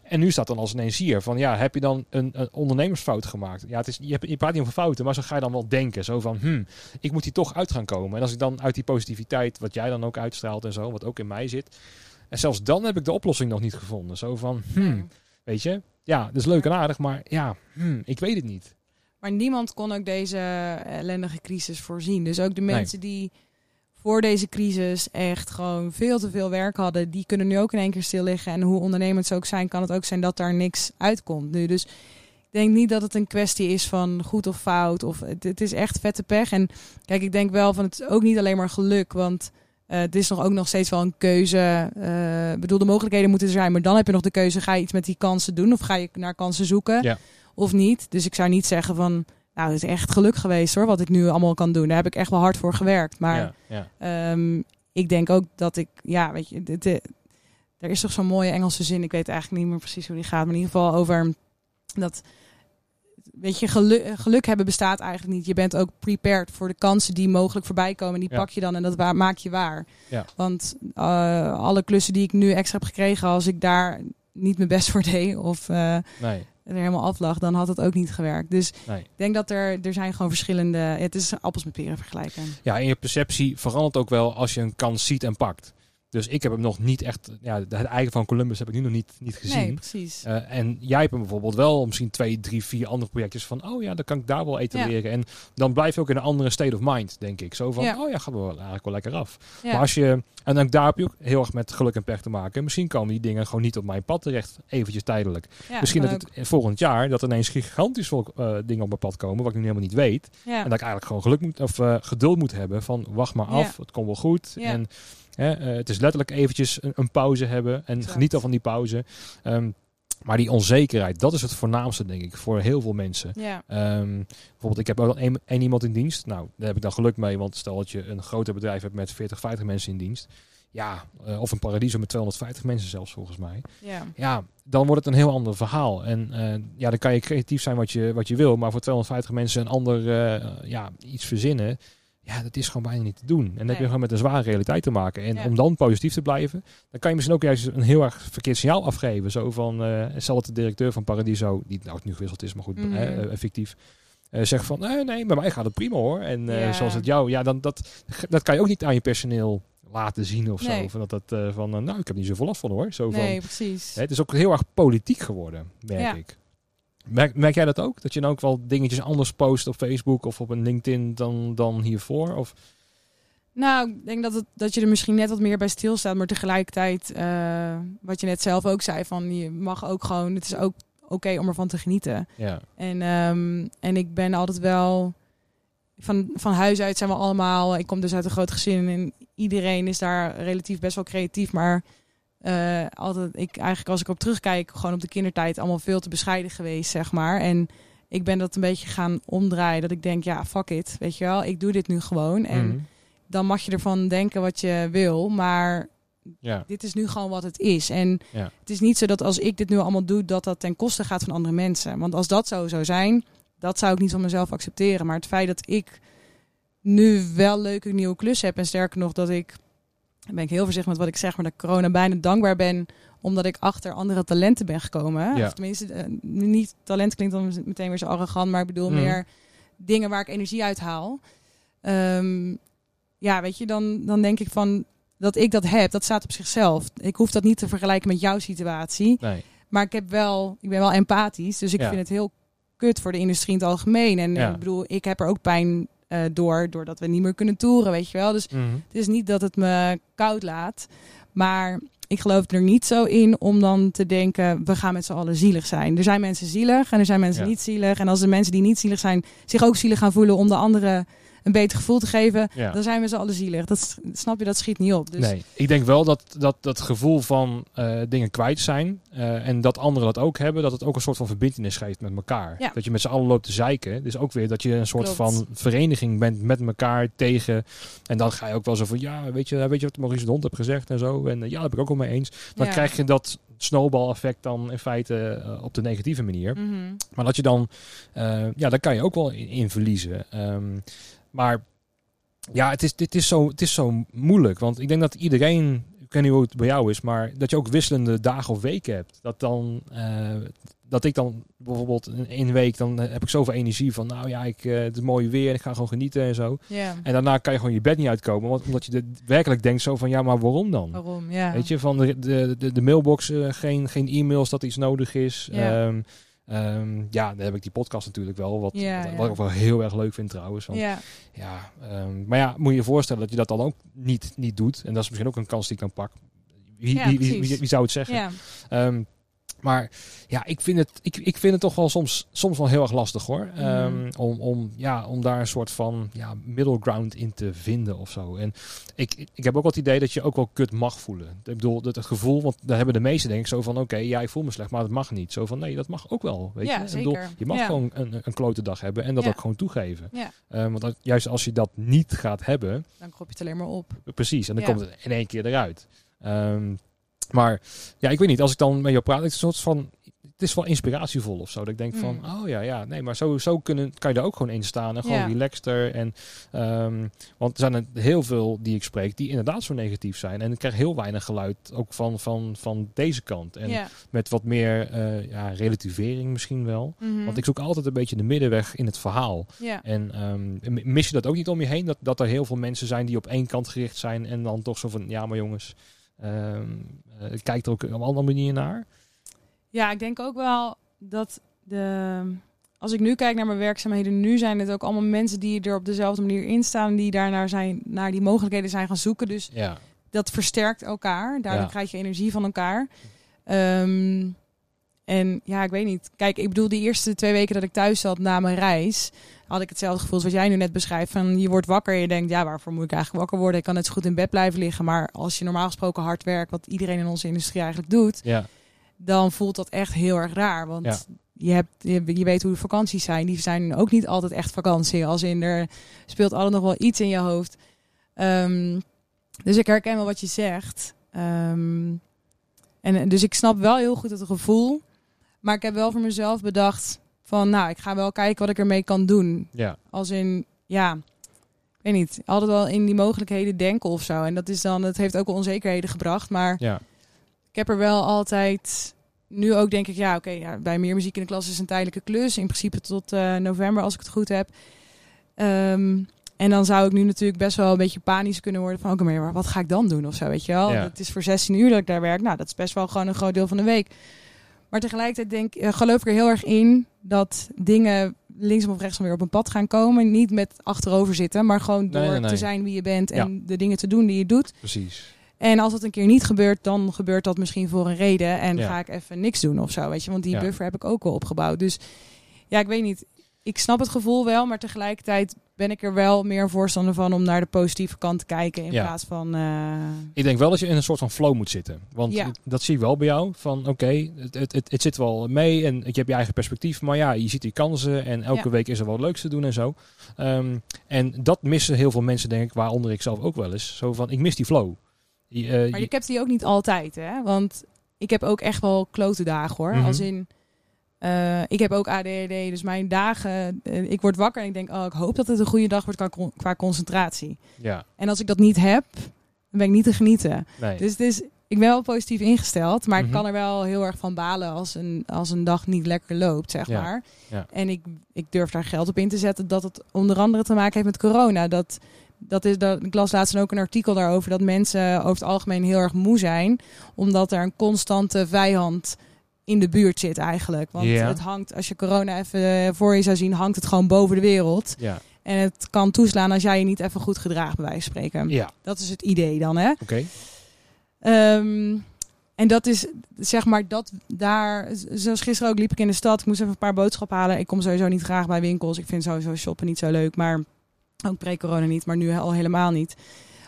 En nu staat dan als ineens hier van, ja, heb je dan een, een ondernemersfout gemaakt? Ja, het is, je, hebt, je praat niet over fouten, maar zo ga je dan wel denken. Zo van, hm, ik moet hier toch uit gaan komen. En als ik dan uit die positiviteit, wat jij dan ook uitstraalt en zo, wat ook in mij zit. En zelfs dan heb ik de oplossing nog niet gevonden. Zo van, hm, weet je, ja, dat is leuk en aardig, maar ja, hm, ik weet het niet. Maar niemand kon ook deze ellendige crisis voorzien. Dus ook de mensen nee. die voor deze crisis echt gewoon veel te veel werk hadden, die kunnen nu ook in één keer stil liggen. En hoe ondernemend ze ook zijn, kan het ook zijn dat daar niks uitkomt nu. Dus ik denk niet dat het een kwestie is van goed of fout. Of het, het is echt vette pech. En kijk, ik denk wel van het is ook niet alleen maar geluk, want uh, het is nog ook nog steeds wel een keuze. Uh, bedoel, de mogelijkheden moeten er zijn, maar dan heb je nog de keuze: ga je iets met die kansen doen of ga je naar kansen zoeken ja. of niet? Dus ik zou niet zeggen van. Nou, het is echt geluk geweest hoor, wat ik nu allemaal kan doen. Daar heb ik echt wel hard voor gewerkt. Maar ja, ja. Um, ik denk ook dat ik, ja, weet je, dit, dit, er is toch zo'n mooie Engelse zin. Ik weet eigenlijk niet meer precies hoe die gaat. Maar in ieder geval over dat, weet je, geluk, geluk hebben bestaat eigenlijk niet. Je bent ook prepared voor de kansen die mogelijk voorbij komen. Die Ja. pak je dan en dat waar, maak je waar. Ja. Want uh, alle klussen die ik nu extra heb gekregen, als ik daar niet mijn best voor deed of uh, Nee, er helemaal aflag, dan had het ook niet gewerkt. Dus nee. ik denk dat er, er zijn gewoon verschillende... Het is appels met peren vergelijken. Ja, en je perceptie verandert ook wel als je een kans ziet en pakt. Dus ik heb hem nog niet echt, ja, het eigen van Columbus heb ik nu nog niet, niet gezien. Nee, precies. Uh, en jij hebt hem bijvoorbeeld wel misschien twee, drie, vier andere projectjes van, oh ja, dan kan ik daar wel etaleren. Ja. En dan blijf je ook in een andere state of mind, denk ik. Zo van, Ja. oh ja, gaat wel eigenlijk wel lekker af. Ja. Maar als je, en dan daar heb je ook heel erg met geluk en pech te maken. Misschien komen die dingen gewoon niet op mijn pad terecht, eventjes tijdelijk. Misschien dat het volgend jaar, dat ineens gigantisch veel uh, dingen op mijn pad komen, wat ik nu helemaal niet weet. En dat ik eigenlijk gewoon geluk moet, of uh, geduld moet hebben van, wacht maar af, het komt wel goed. Ja. En Hè, uh, het is letterlijk eventjes een, een pauze hebben en geniet al van die pauze. Um, maar die onzekerheid, dat is het voornaamste, denk ik, voor heel veel mensen. Ja. Um, bijvoorbeeld, ik heb ook één, één iemand in dienst. Nou, daar heb ik dan geluk mee, want stel dat je een groter bedrijf hebt met 40, 50 mensen in dienst. Ja, uh, of een paradiso met 250 mensen zelfs, volgens mij. Ja. Ja, dan wordt het een heel ander verhaal. En uh, ja, dan kan je creatief zijn wat je, wat je wil, maar voor 250 mensen een ander, uh, ja, iets verzinnen. Ja, dat is gewoon bijna niet te doen. En dan heb je gewoon met een zware realiteit te maken. En Ja. om dan positief te blijven, dan kan je misschien ook juist een heel erg verkeerd signaal afgeven. Zo van, uh, stel dat de directeur van Paradiso, die nou nu gewisseld is, maar goed, Mhm. eh, fictief, uh, van, nee, nee, bij mij gaat het prima hoor. En uh, Ja. zoals het jou, ja, dan, dat, dat kan je ook niet aan je personeel laten zien of Nee. zo. Van dat, dat, uh, van, nou, ik heb niet zoveel last van hoor. Zo van, Nee, precies. hè, het is ook heel erg politiek geworden, merk Ja. ik. Merk, merk jij dat ook? Dat je dan ook wel dingetjes anders post op Facebook of op een LinkedIn dan, dan hiervoor? Of, Nou, ik denk dat, het, dat je er misschien net wat meer bij stilstaat. Maar tegelijkertijd, eh, wat je net zelf ook zei, van je mag ook gewoon, het is ook oké om ervan te genieten. ja, En, ehm, en ik ben altijd wel, van, van huis uit zijn we allemaal, ik kom dus uit een groot gezin en iedereen is daar relatief best wel creatief. Maar eh, altijd, ik eigenlijk als ik op terugkijk, gewoon op de kindertijd, allemaal veel te bescheiden geweest, zeg maar. En ik ben dat een beetje gaan omdraaien, dat ik denk, ja, fuck it, weet je wel, ik doe dit nu gewoon. En Mhm. dan mag je ervan denken wat je wil. Maar Ja. dit is nu gewoon wat het is. En Ja. het is niet zo dat als ik dit nu allemaal doe, dat dat ten koste gaat van andere mensen. Want als dat zo zou zijn, dat zou ik niet van mezelf accepteren. Maar het feit dat ik nu wel leuke nieuwe klus heb en sterker nog dat ik, dan ben ik heel voorzichtig met wat ik zeg, maar dat ik corona bijna dankbaar ben omdat ik achter andere talenten ben gekomen. Ja. Of tenminste, eh, niet talent klinkt dan meteen weer zo arrogant, maar ik bedoel Mhm. meer dingen waar ik energie uit haal. Ehm, ja, weet je, dan, dan denk ik van dat ik dat heb, dat staat op zichzelf. Ik hoef dat niet te vergelijken met jouw situatie. Nee. Maar ik heb wel, ik ben wel empathisch. Dus ik Ja. vind het heel kut voor de industrie in het algemeen. En Ja. ik bedoel, ik heb er ook pijn eh, door, doordat we niet meer kunnen toeren, weet je wel. Dus Mhm. het is niet dat het me koud laat. Maar ik geloof er niet zo in om dan te denken, we gaan met z'n allen zielig zijn. Er zijn mensen zielig en er zijn mensen Ja. niet zielig. En als de mensen die niet zielig zijn zich ook zielig gaan voelen om de anderen een beter gevoel te geven, Ja. dan zijn we z'n allen zielig. Dat snap je, dat schiet niet op. Dus Nee, ik denk wel dat dat, dat gevoel van eh, dingen kwijt zijn eh, en dat anderen dat ook hebben, dat het ook een soort van verbindenis geeft met elkaar. Ja. Dat je met z'n allen loopt te zeiken. Dus ook weer dat je een soort Klopt. van vereniging bent met elkaar tegen. En dan ga je ook wel zo van, ja, weet je, weet je wat Maurice de Hond heeft gezegd en zo. En eh, ja, daar heb ik ook wel mee eens. Dan Ja. krijg je dat snowball effect dan in feite op de negatieve manier. Mhm. Maar dat je dan, ja, daar kan je ook wel in, in verliezen. Ehm, maar ja, het is, dit is zo, het is zo moeilijk. Want ik denk dat iedereen, ik weet niet hoe het bij jou is, maar dat je ook wisselende dagen of weken hebt. Dat dan, eh, dat ik dan bijvoorbeeld in één week, dan heb ik zoveel energie van, nou ja, ik, eh, het is mooi weer, ik ga gewoon genieten en zo. Ja, En daarna kan je gewoon je bed niet uitkomen, want omdat je de, werkelijk denkt zo van, ja, maar waarom dan? waarom? Ja. Weet je, van de, de, de, de mailbox, eh, geen, geen e-mails dat iets nodig is. Ja. Ehm, ehm, ja, dan heb ik die podcast natuurlijk wel. Wat, Ja, wat, ja. ik wel heel erg leuk vind trouwens. Want, ja. ja. ehm, maar ja, moet je je voorstellen dat je dat dan ook niet, niet doet. En dat is misschien ook een kans die ik dan pak. Wie, wie, wie, zou het zeggen? ja. Maar ja, ik vind het, ik, ik vind het toch wel soms, soms wel heel erg lastig hoor. Mhm. Ehm, om, om, ja, om daar een soort van ja, middle ground in te vinden of zo. En ik, ik- heb ook wel het idee dat je ook wel kut mag voelen. Ik bedoel, dat het gevoel, want daar hebben de meesten denk ik zo van... Oké, ja, ik voel me slecht, maar dat mag niet. Zo van, nee, dat mag ook wel. Weet Ja, je? Bedoel, zeker. je mag Ja. gewoon een, een klote dag hebben en dat Ja. ook gewoon toegeven. Ja. Ehm, want juist als je dat niet gaat hebben, Dan krop je het alleen maar op. Precies, en dan Ja. komt het in één keer eruit. Ehm, maar ja, ik weet niet, als ik dan met jou praat, het is een soort van, het is wel inspiratievol of zo. Dat ik denk van, Mm. oh ja, ja, nee, maar zo, zo kunnen, kan je er ook gewoon in staan en gewoon Ja. relaxter. En, ehm, want er zijn er heel veel die ik spreek die inderdaad zo negatief zijn. En ik krijg heel weinig geluid ook van, van, van deze kant. En ja. met wat meer eh, ja, relativering misschien wel. Mhm. Want ik zoek altijd een beetje de middenweg in het verhaal. ja. En ehm, mis je dat ook niet om je heen? Dat, dat er heel veel mensen zijn die op één kant gericht zijn en dan toch zo van, ja maar jongens, ehm eh, kijk er ook op een andere manier naar. ja, ik denk ook wel dat de... Als ik nu kijk naar mijn werkzaamheden, nu zijn het ook allemaal mensen die er op dezelfde manier in staan, die daarnaar zijn, naar die mogelijkheden zijn gaan zoeken. Dus Ja, dat versterkt elkaar. Daardoor Ja. krijg je energie van elkaar. Ehm, en ja, ik weet niet. Kijk, ik bedoel, die eerste twee weken dat ik thuis zat na mijn reis, had ik hetzelfde gevoel als wat jij nu net beschrijft. Van je wordt wakker en je denkt, ja, waarvoor moet ik eigenlijk wakker worden? Ik kan net zo goed in bed blijven liggen. Maar als je normaal gesproken hard werkt, wat iedereen in onze industrie eigenlijk doet, ja, dan voelt dat echt heel erg raar. Want Ja. je, hebt, je, je weet hoe de vakanties zijn. Die zijn ook niet altijd echt vakantie. Als in er speelt altijd nog wel iets in je hoofd. Ehm, dus ik herken wel wat je zegt. Ehm, en dus ik snap wel heel goed het gevoel. Maar ik heb wel voor mezelf bedacht van, nou, ik ga wel kijken wat ik ermee kan doen. ja, Als in, ja, ik weet niet, altijd wel in die mogelijkheden denken of zo. En dat is dan, het heeft ook wel onzekerheden gebracht. Maar ja, ik heb er wel altijd. Nu ook denk ik, ja, oké, ja, bij meer muziek in de klas is een tijdelijke klus. In principe tot eh, november, als ik het goed heb. Ehm, en dan zou ik nu natuurlijk best wel een beetje panisch kunnen worden van, oké, maar wat ga ik dan doen of zo, weet je wel? Ja. Het is voor 16 uur dat ik daar werk. Nou, dat is best wel gewoon een groot deel van de week. Maar tegelijkertijd denk, eh, geloof ik er heel erg in dat dingen linksom of rechtsom weer op een pad gaan komen. Niet met achterover zitten, maar gewoon door Nee, nee, nee. te zijn wie je bent en de dingen te doen die je doet. precies. En als dat een keer niet gebeurt, dan gebeurt dat misschien voor een reden. En Ja. ga ik even niks doen of zo, weet je. Want die Ja. buffer heb ik ook al opgebouwd. Dus ja, ik weet niet. Ik snap het gevoel wel, maar tegelijkertijd ben ik er wel meer voorstander van om naar de positieve kant te kijken in Ja. plaats van. eh, Ik denk wel dat je in een soort van flow moet zitten. Want Ja. dat zie ik wel bij jou. Van oké, het, het, het, het zit wel mee en je hebt je eigen perspectief. Maar ja, je ziet die kansen en elke Ja. week is er wat leuks te doen en zo. Ehm, en dat missen heel veel mensen, denk ik, waaronder ik zelf ook wel eens. Zo van, ik mis die flow. Je, eh, Maar je- ik heb die ook niet altijd, hè? Want ik heb ook echt wel klote dagen, hoor. Mhm. Als in, eh, ik heb ook ADHD, dus mijn dagen, eh, ik word wakker en ik denk, oh, ik hoop dat het een goede dag wordt qua, con- qua concentratie. ja, En als ik dat niet heb, dan ben ik niet te genieten. nee. Dus het is, ik ben wel positief ingesteld, maar Mhm. ik kan er wel heel erg van balen als een, als een dag niet lekker loopt, zeg Ja, maar. ja. En ik, ik durf daar geld op in te zetten dat het onder andere te maken heeft met corona. Dat, dat is, dat, ik las laatst ook een artikel daarover dat mensen over het algemeen heel erg moe zijn, omdat er een constante vijand in de buurt zit eigenlijk. Want het hangt, als je corona even voor je zou zien, hangt het gewoon boven de wereld. ja, En het kan toeslaan als jij je niet even goed gedraagt, bij wijze van spreken. ja, Dat is het idee dan, hè? oké. Ehm, en dat is, zeg maar, dat daar... Zoals gisteren ook liep ik in de stad. Ik moest even een paar boodschappen halen. Ik kom sowieso niet graag bij winkels. Ik vind sowieso shoppen niet zo leuk. Maar ook pre-corona niet. Maar nu al helemaal niet.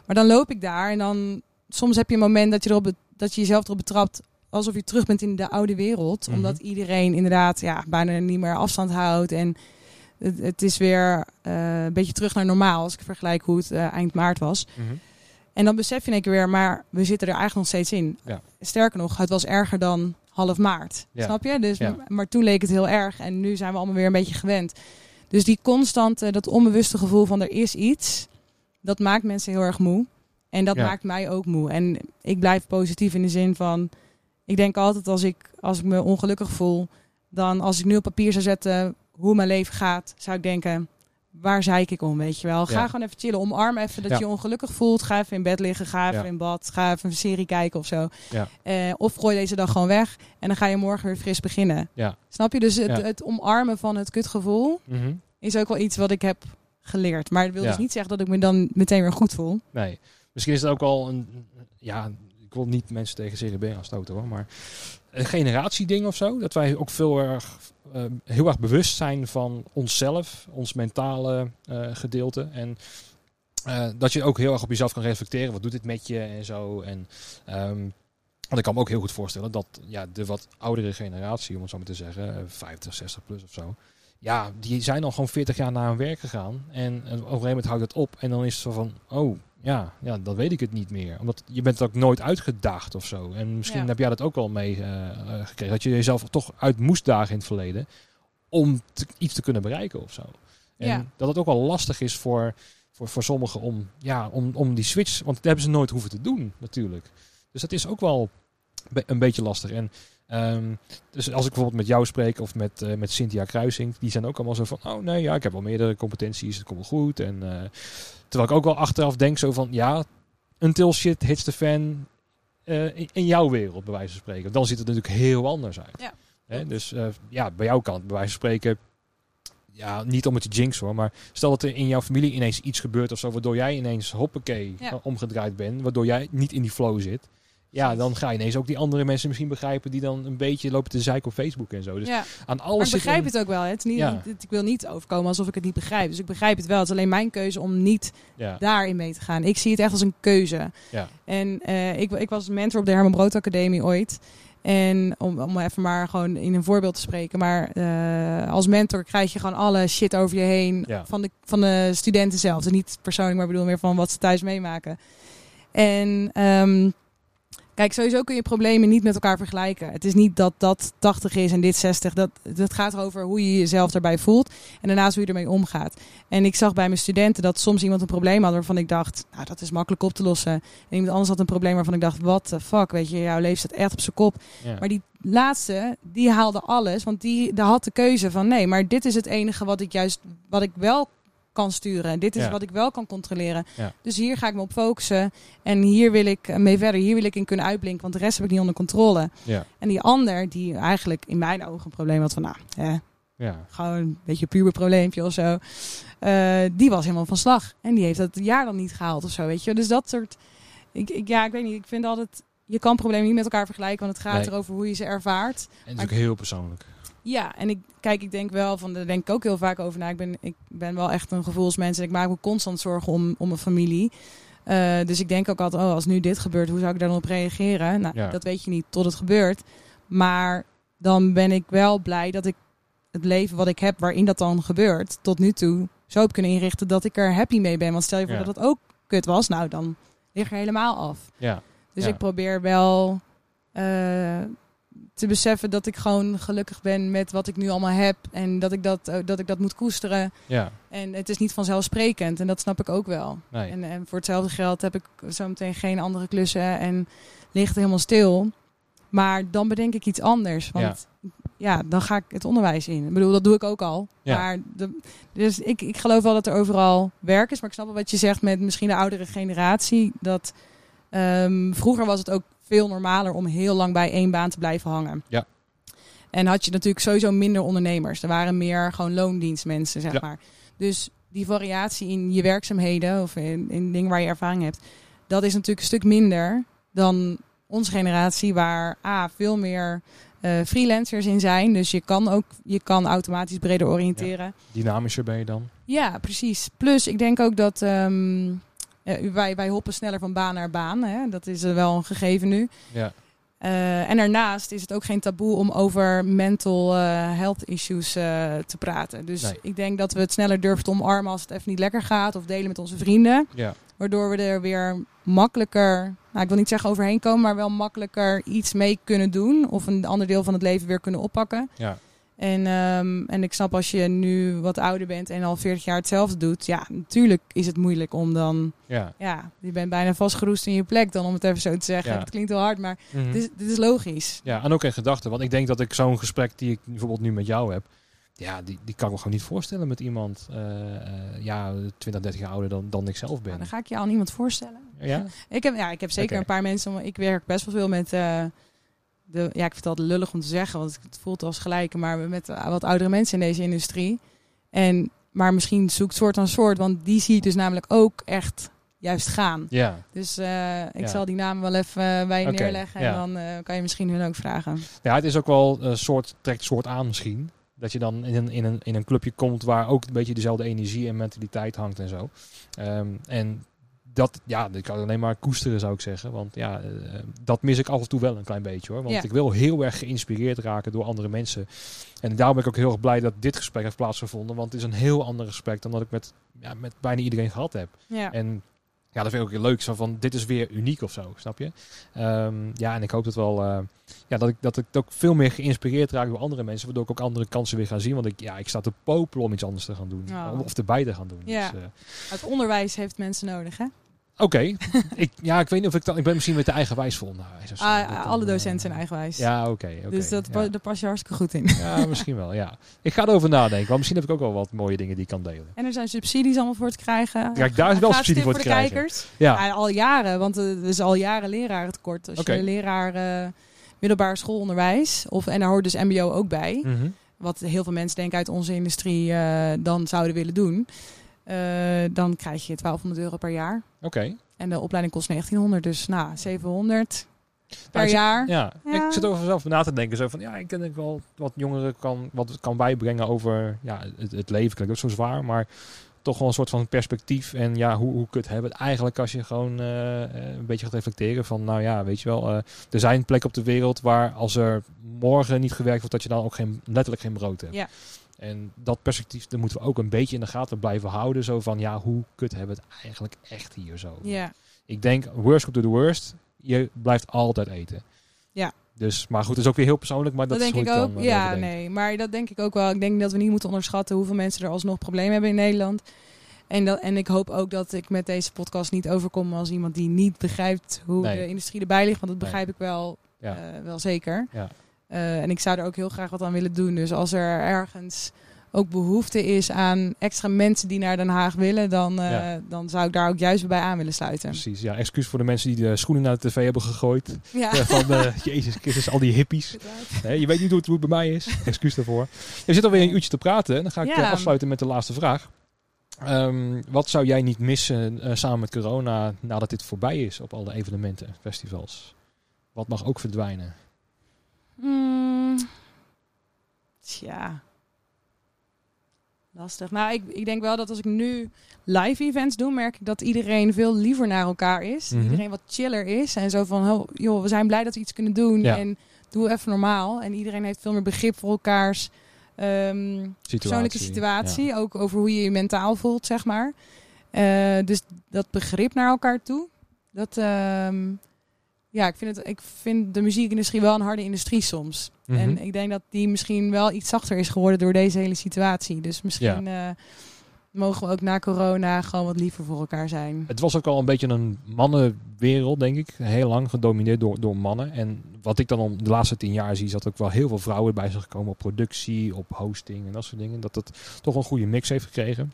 Maar dan loop ik daar en dan... Soms heb je een moment dat je, erop, dat je jezelf erop betrapt... alsof je terug bent in de oude wereld. Mhm. Omdat iedereen inderdaad ja, bijna niet meer afstand houdt. En het, het is weer eh, een beetje terug naar normaal. Als ik vergelijk hoe het eh, eind maart was. Mhm. En dan besef je in één keer weer, maar we zitten er eigenlijk nog steeds in. Ja. Sterker nog, het was erger dan half maart. Ja. Snap je? Dus, Ja. Maar toen leek het heel erg en nu zijn we allemaal weer een beetje gewend. Dus die constante, dat onbewuste gevoel van er is iets, dat maakt mensen heel erg moe. En dat maakt mij ook moe. En ik blijf positief in de zin van, ik denk altijd als ik, als ik me ongelukkig voel, dan als ik nu op papier zou zetten hoe mijn leven gaat, zou ik denken, waar zeik ik om, weet je wel. Ga Ja. gewoon even chillen, omarm even dat Ja. je ongelukkig voelt. Ga even in bed liggen, ga even Ja. in bad, ga even een serie kijken of zo. Ja. Eh, of gooi deze dag gewoon weg en dan ga je morgen weer fris beginnen. Ja. Snap je? Dus het, het omarmen van het kutgevoel Mhm. is ook wel iets wat ik heb geleerd. Maar dat wil dus niet zeggen dat ik me dan meteen weer goed voel. Nee. Misschien is het ook wel een... Ja, ik wil niet mensen tegen CRB gaan stoten hoor, maar... Een generatieding of zo. Dat wij ook veel erg, eh, heel erg bewust zijn van onszelf, ons mentale eh, gedeelte. En eh, dat je ook heel erg op jezelf kan reflecteren. Wat doet dit met je en zo. En ehm, want ik kan me ook heel goed voorstellen dat ja, de wat oudere generatie, om het zo maar te zeggen, eh, 50, 60 plus of zo. Ja, die zijn al gewoon 40 jaar naar hun werk gegaan. En, en op een gegeven moment houdt het op. En dan is het zo van, oh ja, ja, dan weet ik het niet meer. Omdat je bent ook nooit uitgedaagd of zo. En misschien Ja. heb jij dat ook wel mee eh, eh, gekregen. Dat je jezelf toch uit moest dagen in het verleden. Om te- iets te kunnen bereiken of zo. En Ja. dat het ook wel lastig is voor, voor, voor sommigen om, ja, om, om die switch. Want dat hebben ze nooit hoeven te doen natuurlijk. Dus dat is ook wel be- een beetje lastig. En ehm, dus als ik bijvoorbeeld met jou spreek of met, eh, met Cynthia Kruising, die zijn ook allemaal zo van, oh nee, ja, ik heb wel meerdere competenties, het komt wel goed. En terwijl ik ook wel achteraf denk zo van, ja, until shit hits the fan eh, in, in jouw wereld, bij wijze van spreken. Dan ziet het natuurlijk heel anders uit. Ja. Hè? Dus eh, ja, bij jouw kant, bij wijze van spreken, ja, niet om het te jinx hoor, maar stel dat er in jouw familie ineens iets gebeurt of zo, waardoor jij ineens hoppakee Ja. eh, omgedraaid bent, waardoor jij niet in die flow zit. Ja, dan ga je ineens ook die andere mensen misschien begrijpen die dan een beetje lopen te zeiken op Facebook en zo. Dus ja. aan Maar alles ik zit begrijp het ook wel. hè. Het is niet, Ja. het- ik wil niet overkomen alsof ik het niet begrijp. Dus ik begrijp het wel. Het is alleen mijn keuze om niet Ja, daarin mee te gaan. Ik zie het echt als een keuze. ja, En eh, ik, ik was mentor op de Herman Brood Academie ooit. En om, om even maar gewoon in een voorbeeld te spreken. Maar eh, als mentor krijg je gewoon alle shit over je heen. Van, de, van de studenten zelf. Dus niet persoonlijk, maar ik bedoel meer van wat ze thuis meemaken. En ehm, kijk, sowieso kun je problemen niet met elkaar vergelijken. Het is niet dat dat 80 is en dit 60. Dat, dat gaat erover hoe je jezelf daarbij voelt. En daarnaast hoe je ermee omgaat. En ik zag bij mijn studenten dat soms iemand een probleem had waarvan ik dacht, nou dat is makkelijk op te lossen. En iemand anders had een probleem waarvan ik dacht, what the fuck, weet je, jouw leven staat echt op zijn kop. ja. Maar die laatste, die haalde alles, want die, die had de keuze van nee, maar dit is het enige wat ik juist, wat ik wel kan sturen. Dit is Ja. wat ik wel kan controleren. Ja. Dus hier ga ik me op focussen en hier wil ik mee verder. Hier wil ik in kunnen uitblinken, want de rest heb ik niet onder controle. ja, En die ander, die eigenlijk in mijn ogen een probleem had van, nou, hè, ja, gewoon een beetje een puber probleempje of zo. Eh, die was helemaal van slag. En die heeft dat jaar dan niet gehaald of zo, weet je. Dus dat soort... Ik, ik, ja, ik weet niet. Ik vind altijd... Je kan problemen niet met elkaar vergelijken, want het gaat Nee. erover hoe je ze ervaart. En het is ook heel persoonlijk. Ja, en ik kijk, ik denk wel van, daar denk ik ook heel vaak over na. Ik ben, ik ben wel echt een gevoelsmens en ik maak me constant zorgen om, om mijn familie. Eh, dus ik denk ook altijd, oh, als nu dit gebeurt, hoe zou ik daar dan op reageren? Nou, Ja. dat weet je niet tot het gebeurt. Maar dan ben ik wel blij dat ik het leven wat ik heb, waarin dat dan gebeurt, tot nu toe zo heb kunnen inrichten dat ik er happy mee ben. Want stel je voor Ja. dat het ook kut was, nou dan lig er helemaal af. Ja, Dus Ja. ik probeer wel eh, te beseffen dat ik gewoon gelukkig ben met wat ik nu allemaal heb. En dat ik dat, eh, dat, ik dat moet koesteren. Ja, En het is niet vanzelfsprekend. En dat snap ik ook wel. nee. En, en voor hetzelfde geld heb ik zometeen geen andere klussen en ligt het helemaal stil. Maar dan bedenk ik iets anders. Want ja. dan ga ik het onderwijs in. Ik bedoel, dat doe ik ook al. Ja. Maar de, dus ik, ik geloof wel dat er overal werk is. Maar ik snap wel wat je zegt met misschien de oudere generatie. Dat ehm, vroeger was het ook veel normaler om heel lang bij één baan te blijven hangen. Ja. En had je natuurlijk sowieso minder ondernemers. Er waren meer gewoon loondienstmensen, zeg Ja. maar. Dus die variatie in je werkzaamheden of in, in dingen waar je ervaring hebt, dat is natuurlijk een stuk minder dan onze generatie, waar A, veel meer eh, freelancers in zijn. Dus je kan ook je kan automatisch breder oriënteren. Dynamischer ben je dan. Ja, precies. Plus, ik denk ook dat ehm, wij, wij hoppen sneller van baan naar baan. Hè? Dat is wel een gegeven nu. Ja, Eh, en daarnaast is het ook geen taboe om over mental eh, health issues eh, te praten. Dus Nee. ik denk dat we het sneller durven te omarmen als het even niet lekker gaat. Of delen met onze vrienden. ja, Waardoor we er weer makkelijker, nou ik wil niet zeggen overheen komen, maar wel makkelijker iets mee kunnen doen. Of een ander deel van het leven weer kunnen oppakken. ja. En, ehm, en ik snap als je nu wat ouder bent en al 40 jaar hetzelfde doet. Ja, natuurlijk is het moeilijk om dan, ja. ja, je bent bijna vastgeroest in je plek dan om het even zo te zeggen. Ja. Het klinkt heel hard, maar Mhm. dit, is, dit is logisch. Ja, en ook in gedachten. Want ik denk dat ik zo'n gesprek die ik bijvoorbeeld nu met jou heb, ja, die, die kan ik me gewoon niet voorstellen met iemand, eh, eh, ja, 20, 30 jaar ouder dan, dan ik zelf ben. Nou, dan ga ik je al niemand voorstellen. Ja? Ik heb, ja, ik heb zeker een paar mensen. Ik werk best wel veel met. eh, de, ja, ik vind het altijd lullig om te zeggen, want het voelt als gelijke, maar met eh, wat oudere mensen in deze industrie. En, maar misschien zoekt soort aan soort, want die zie ik dus namelijk ook echt juist gaan. Ja, Dus eh, ik Ja. zal die namen wel even eh, bij je neerleggen en ja. dan kan je misschien hun ook vragen. ja, het is ook wel een soort, trekt soort aan misschien. Dat je dan in een, in, een, in een clubje komt waar ook een beetje dezelfde energie en mentaliteit hangt en zo. Ehm, en dat, ja, dat kan ik alleen maar koesteren zou ik zeggen. Want ja, eh, dat mis ik af en toe wel een klein beetje hoor. Want Ja. ik wil heel erg geïnspireerd raken door andere mensen. En daarom ben ik ook heel erg blij dat dit gesprek heeft plaatsgevonden. Want het is een heel ander gesprek dan dat ik met, ja, met bijna iedereen gehad heb. Ja. En ja, dat vind ik ook heel leuk. Zo van, dit is weer uniek of zo, snap je? Ehm, ja, en ik hoop dat wel, eh, ja, dat ik, dat ik ook veel meer geïnspireerd raak door andere mensen. Waardoor ik ook andere kansen weer ga zien. Want ik, ja, ik sta te popelen om iets anders te gaan doen. Oh. Of erbij te gaan doen. Ja. Dus, eh, Het onderwijs heeft mensen nodig, hè? Oké, ik, ja, ik weet niet of ik dan, ik ben misschien met de eigenwijs. Nou, of zo. Ah, dan, alle eh, docenten zijn eigenwijs. Ja, oké. dus dat, ja. daar pas je hartstikke goed in. ja, misschien wel, ja. Ik ga erover nadenken. Want misschien heb ik ook wel wat mooie dingen die ik kan delen. En er zijn subsidies allemaal voor te krijgen. Kijk, daar is wel subsidie voor te de krijgen. kijkers. Ja, Ja, al jaren, want eh, er is al jaren lerarentekort. Als Oké. je leraar eh, middelbaar schoolonderwijs, of, en daar hoort dus mbo ook bij, Mhm. wat heel veel mensen denken uit onze industrie eh, dan zouden willen doen, eh, dan krijg je 1200 euro per jaar. oké. En de opleiding kost 1900, dus nou, 700 per Nou, jaar. Ja. Ja. ik zit over mezelf na te denken. Zo van, ja, ik denk dat ik wel wat jongeren kan, wat kan bijbrengen over ja, het, het leven. Klinkt ook zo zwaar, maar toch wel een soort van perspectief. En ja, hoe, hoe kut hebben het eigenlijk als je gewoon eh, eh, een beetje gaat reflecteren van, nou ja, weet je wel, eh, er zijn plekken op de wereld waar als er morgen niet gewerkt wordt, dat je dan ook geen, letterlijk geen brood hebt. Ja. En dat perspectief, dat moeten we ook een beetje in de gaten blijven houden. Zo van, ja, hoe kut hebben we het eigenlijk echt hier zo? Ja, Ik denk, worst to the worst. Je blijft altijd eten. Ja. Dus, maar goed, is ook weer heel persoonlijk. Maar dat, dat, is denk ik ook. dan, eh, ja, denk. nee, maar dat denk ik ook wel. Ik denk dat we niet moeten onderschatten hoeveel mensen er alsnog problemen hebben in Nederland. En, dat, en ik hoop ook dat ik met deze podcast niet overkom als iemand die niet begrijpt hoe Nee. de industrie erbij ligt. Want dat Nee. begrijp ik wel, Ja. eh, wel zeker. Ja. Eh, en ik zou er ook heel graag wat aan willen doen. Dus als er ergens ook behoefte is aan extra mensen die naar Den Haag willen, dan, eh, Ja. dan zou ik daar ook juist bij aan willen sluiten. Precies, ja. Excuus voor de mensen die de schoenen naar de tv hebben gegooid. Ja. Eh, Van, eh, Jezus Christus, al die hippies. Nee, je weet niet hoe het, hoe het bij mij is. Excuus daarvoor. We zitten alweer een uurtje te praten. Dan ga ik Ja. afsluiten met de laatste vraag. Ehm, wat zou jij niet missen samen met corona nadat dit voorbij is op alle evenementen en festivals? Wat mag ook verdwijnen? Mm, tja. Lastig. Nou, ik, ik denk wel dat als ik nu live events doe, merk ik dat iedereen veel liever naar elkaar is. Mhm. Iedereen wat chiller is. En zo van, oh, joh, we zijn blij dat we iets kunnen doen. Ja. En doe even normaal. En iedereen heeft veel meer begrip voor elkaars ehm, persoonlijke situatie. Ook over hoe je je mentaal voelt, zeg maar. Eh, dus dat begrip naar elkaar toe. Dat, ehm, ja, ik vind, het, ik vind de muziekindustrie wel een harde industrie soms. Mhm. En ik denk dat die misschien wel iets zachter is geworden door deze hele situatie. Dus misschien eh, mogen we ook na corona gewoon wat liever voor elkaar zijn. Het was ook al een beetje een mannenwereld, denk ik. Heel lang gedomineerd door, door mannen. En wat ik dan om de laatste tien jaar zie, is dat ook wel heel veel vrouwen bij zijn gekomen op productie, op hosting en dat soort dingen. Dat het toch een goede mix heeft gekregen.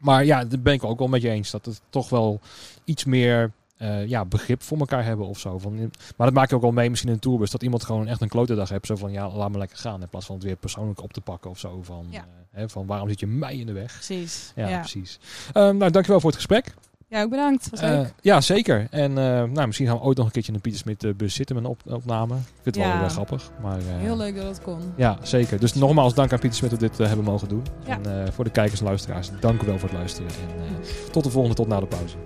Maar ja, daar ben ik ook wel met je eens. Dat het toch wel iets meer eh, ja, begrip voor elkaar hebben of zo. Van, maar dat maak je ook wel mee misschien in een tourbus. Dat iemand gewoon echt een klote dag heeft. Zo van, ja, laat me lekker gaan. In plaats van het weer persoonlijk op te pakken of zo. Van, Ja. eh, hè, van waarom zit je mij in de weg? Precies. Ja, Ja, precies. Ehm, nou, dankjewel voor het gesprek. ja ook bedankt. Was Eh, ja, zeker. En nou, misschien gaan we ooit nog een keertje in de Pieter Smit bus zitten met een op opname. Ik vind het wel heel grappig. Maar, Heel leuk dat het kon. Ja, zeker. Dus nogmaals dank aan Pieter Smit dat we dit hebben mogen doen. Ja. En voor de kijkers en luisteraars, dank u wel voor het luisteren. En tot de volgende, tot na de pauze.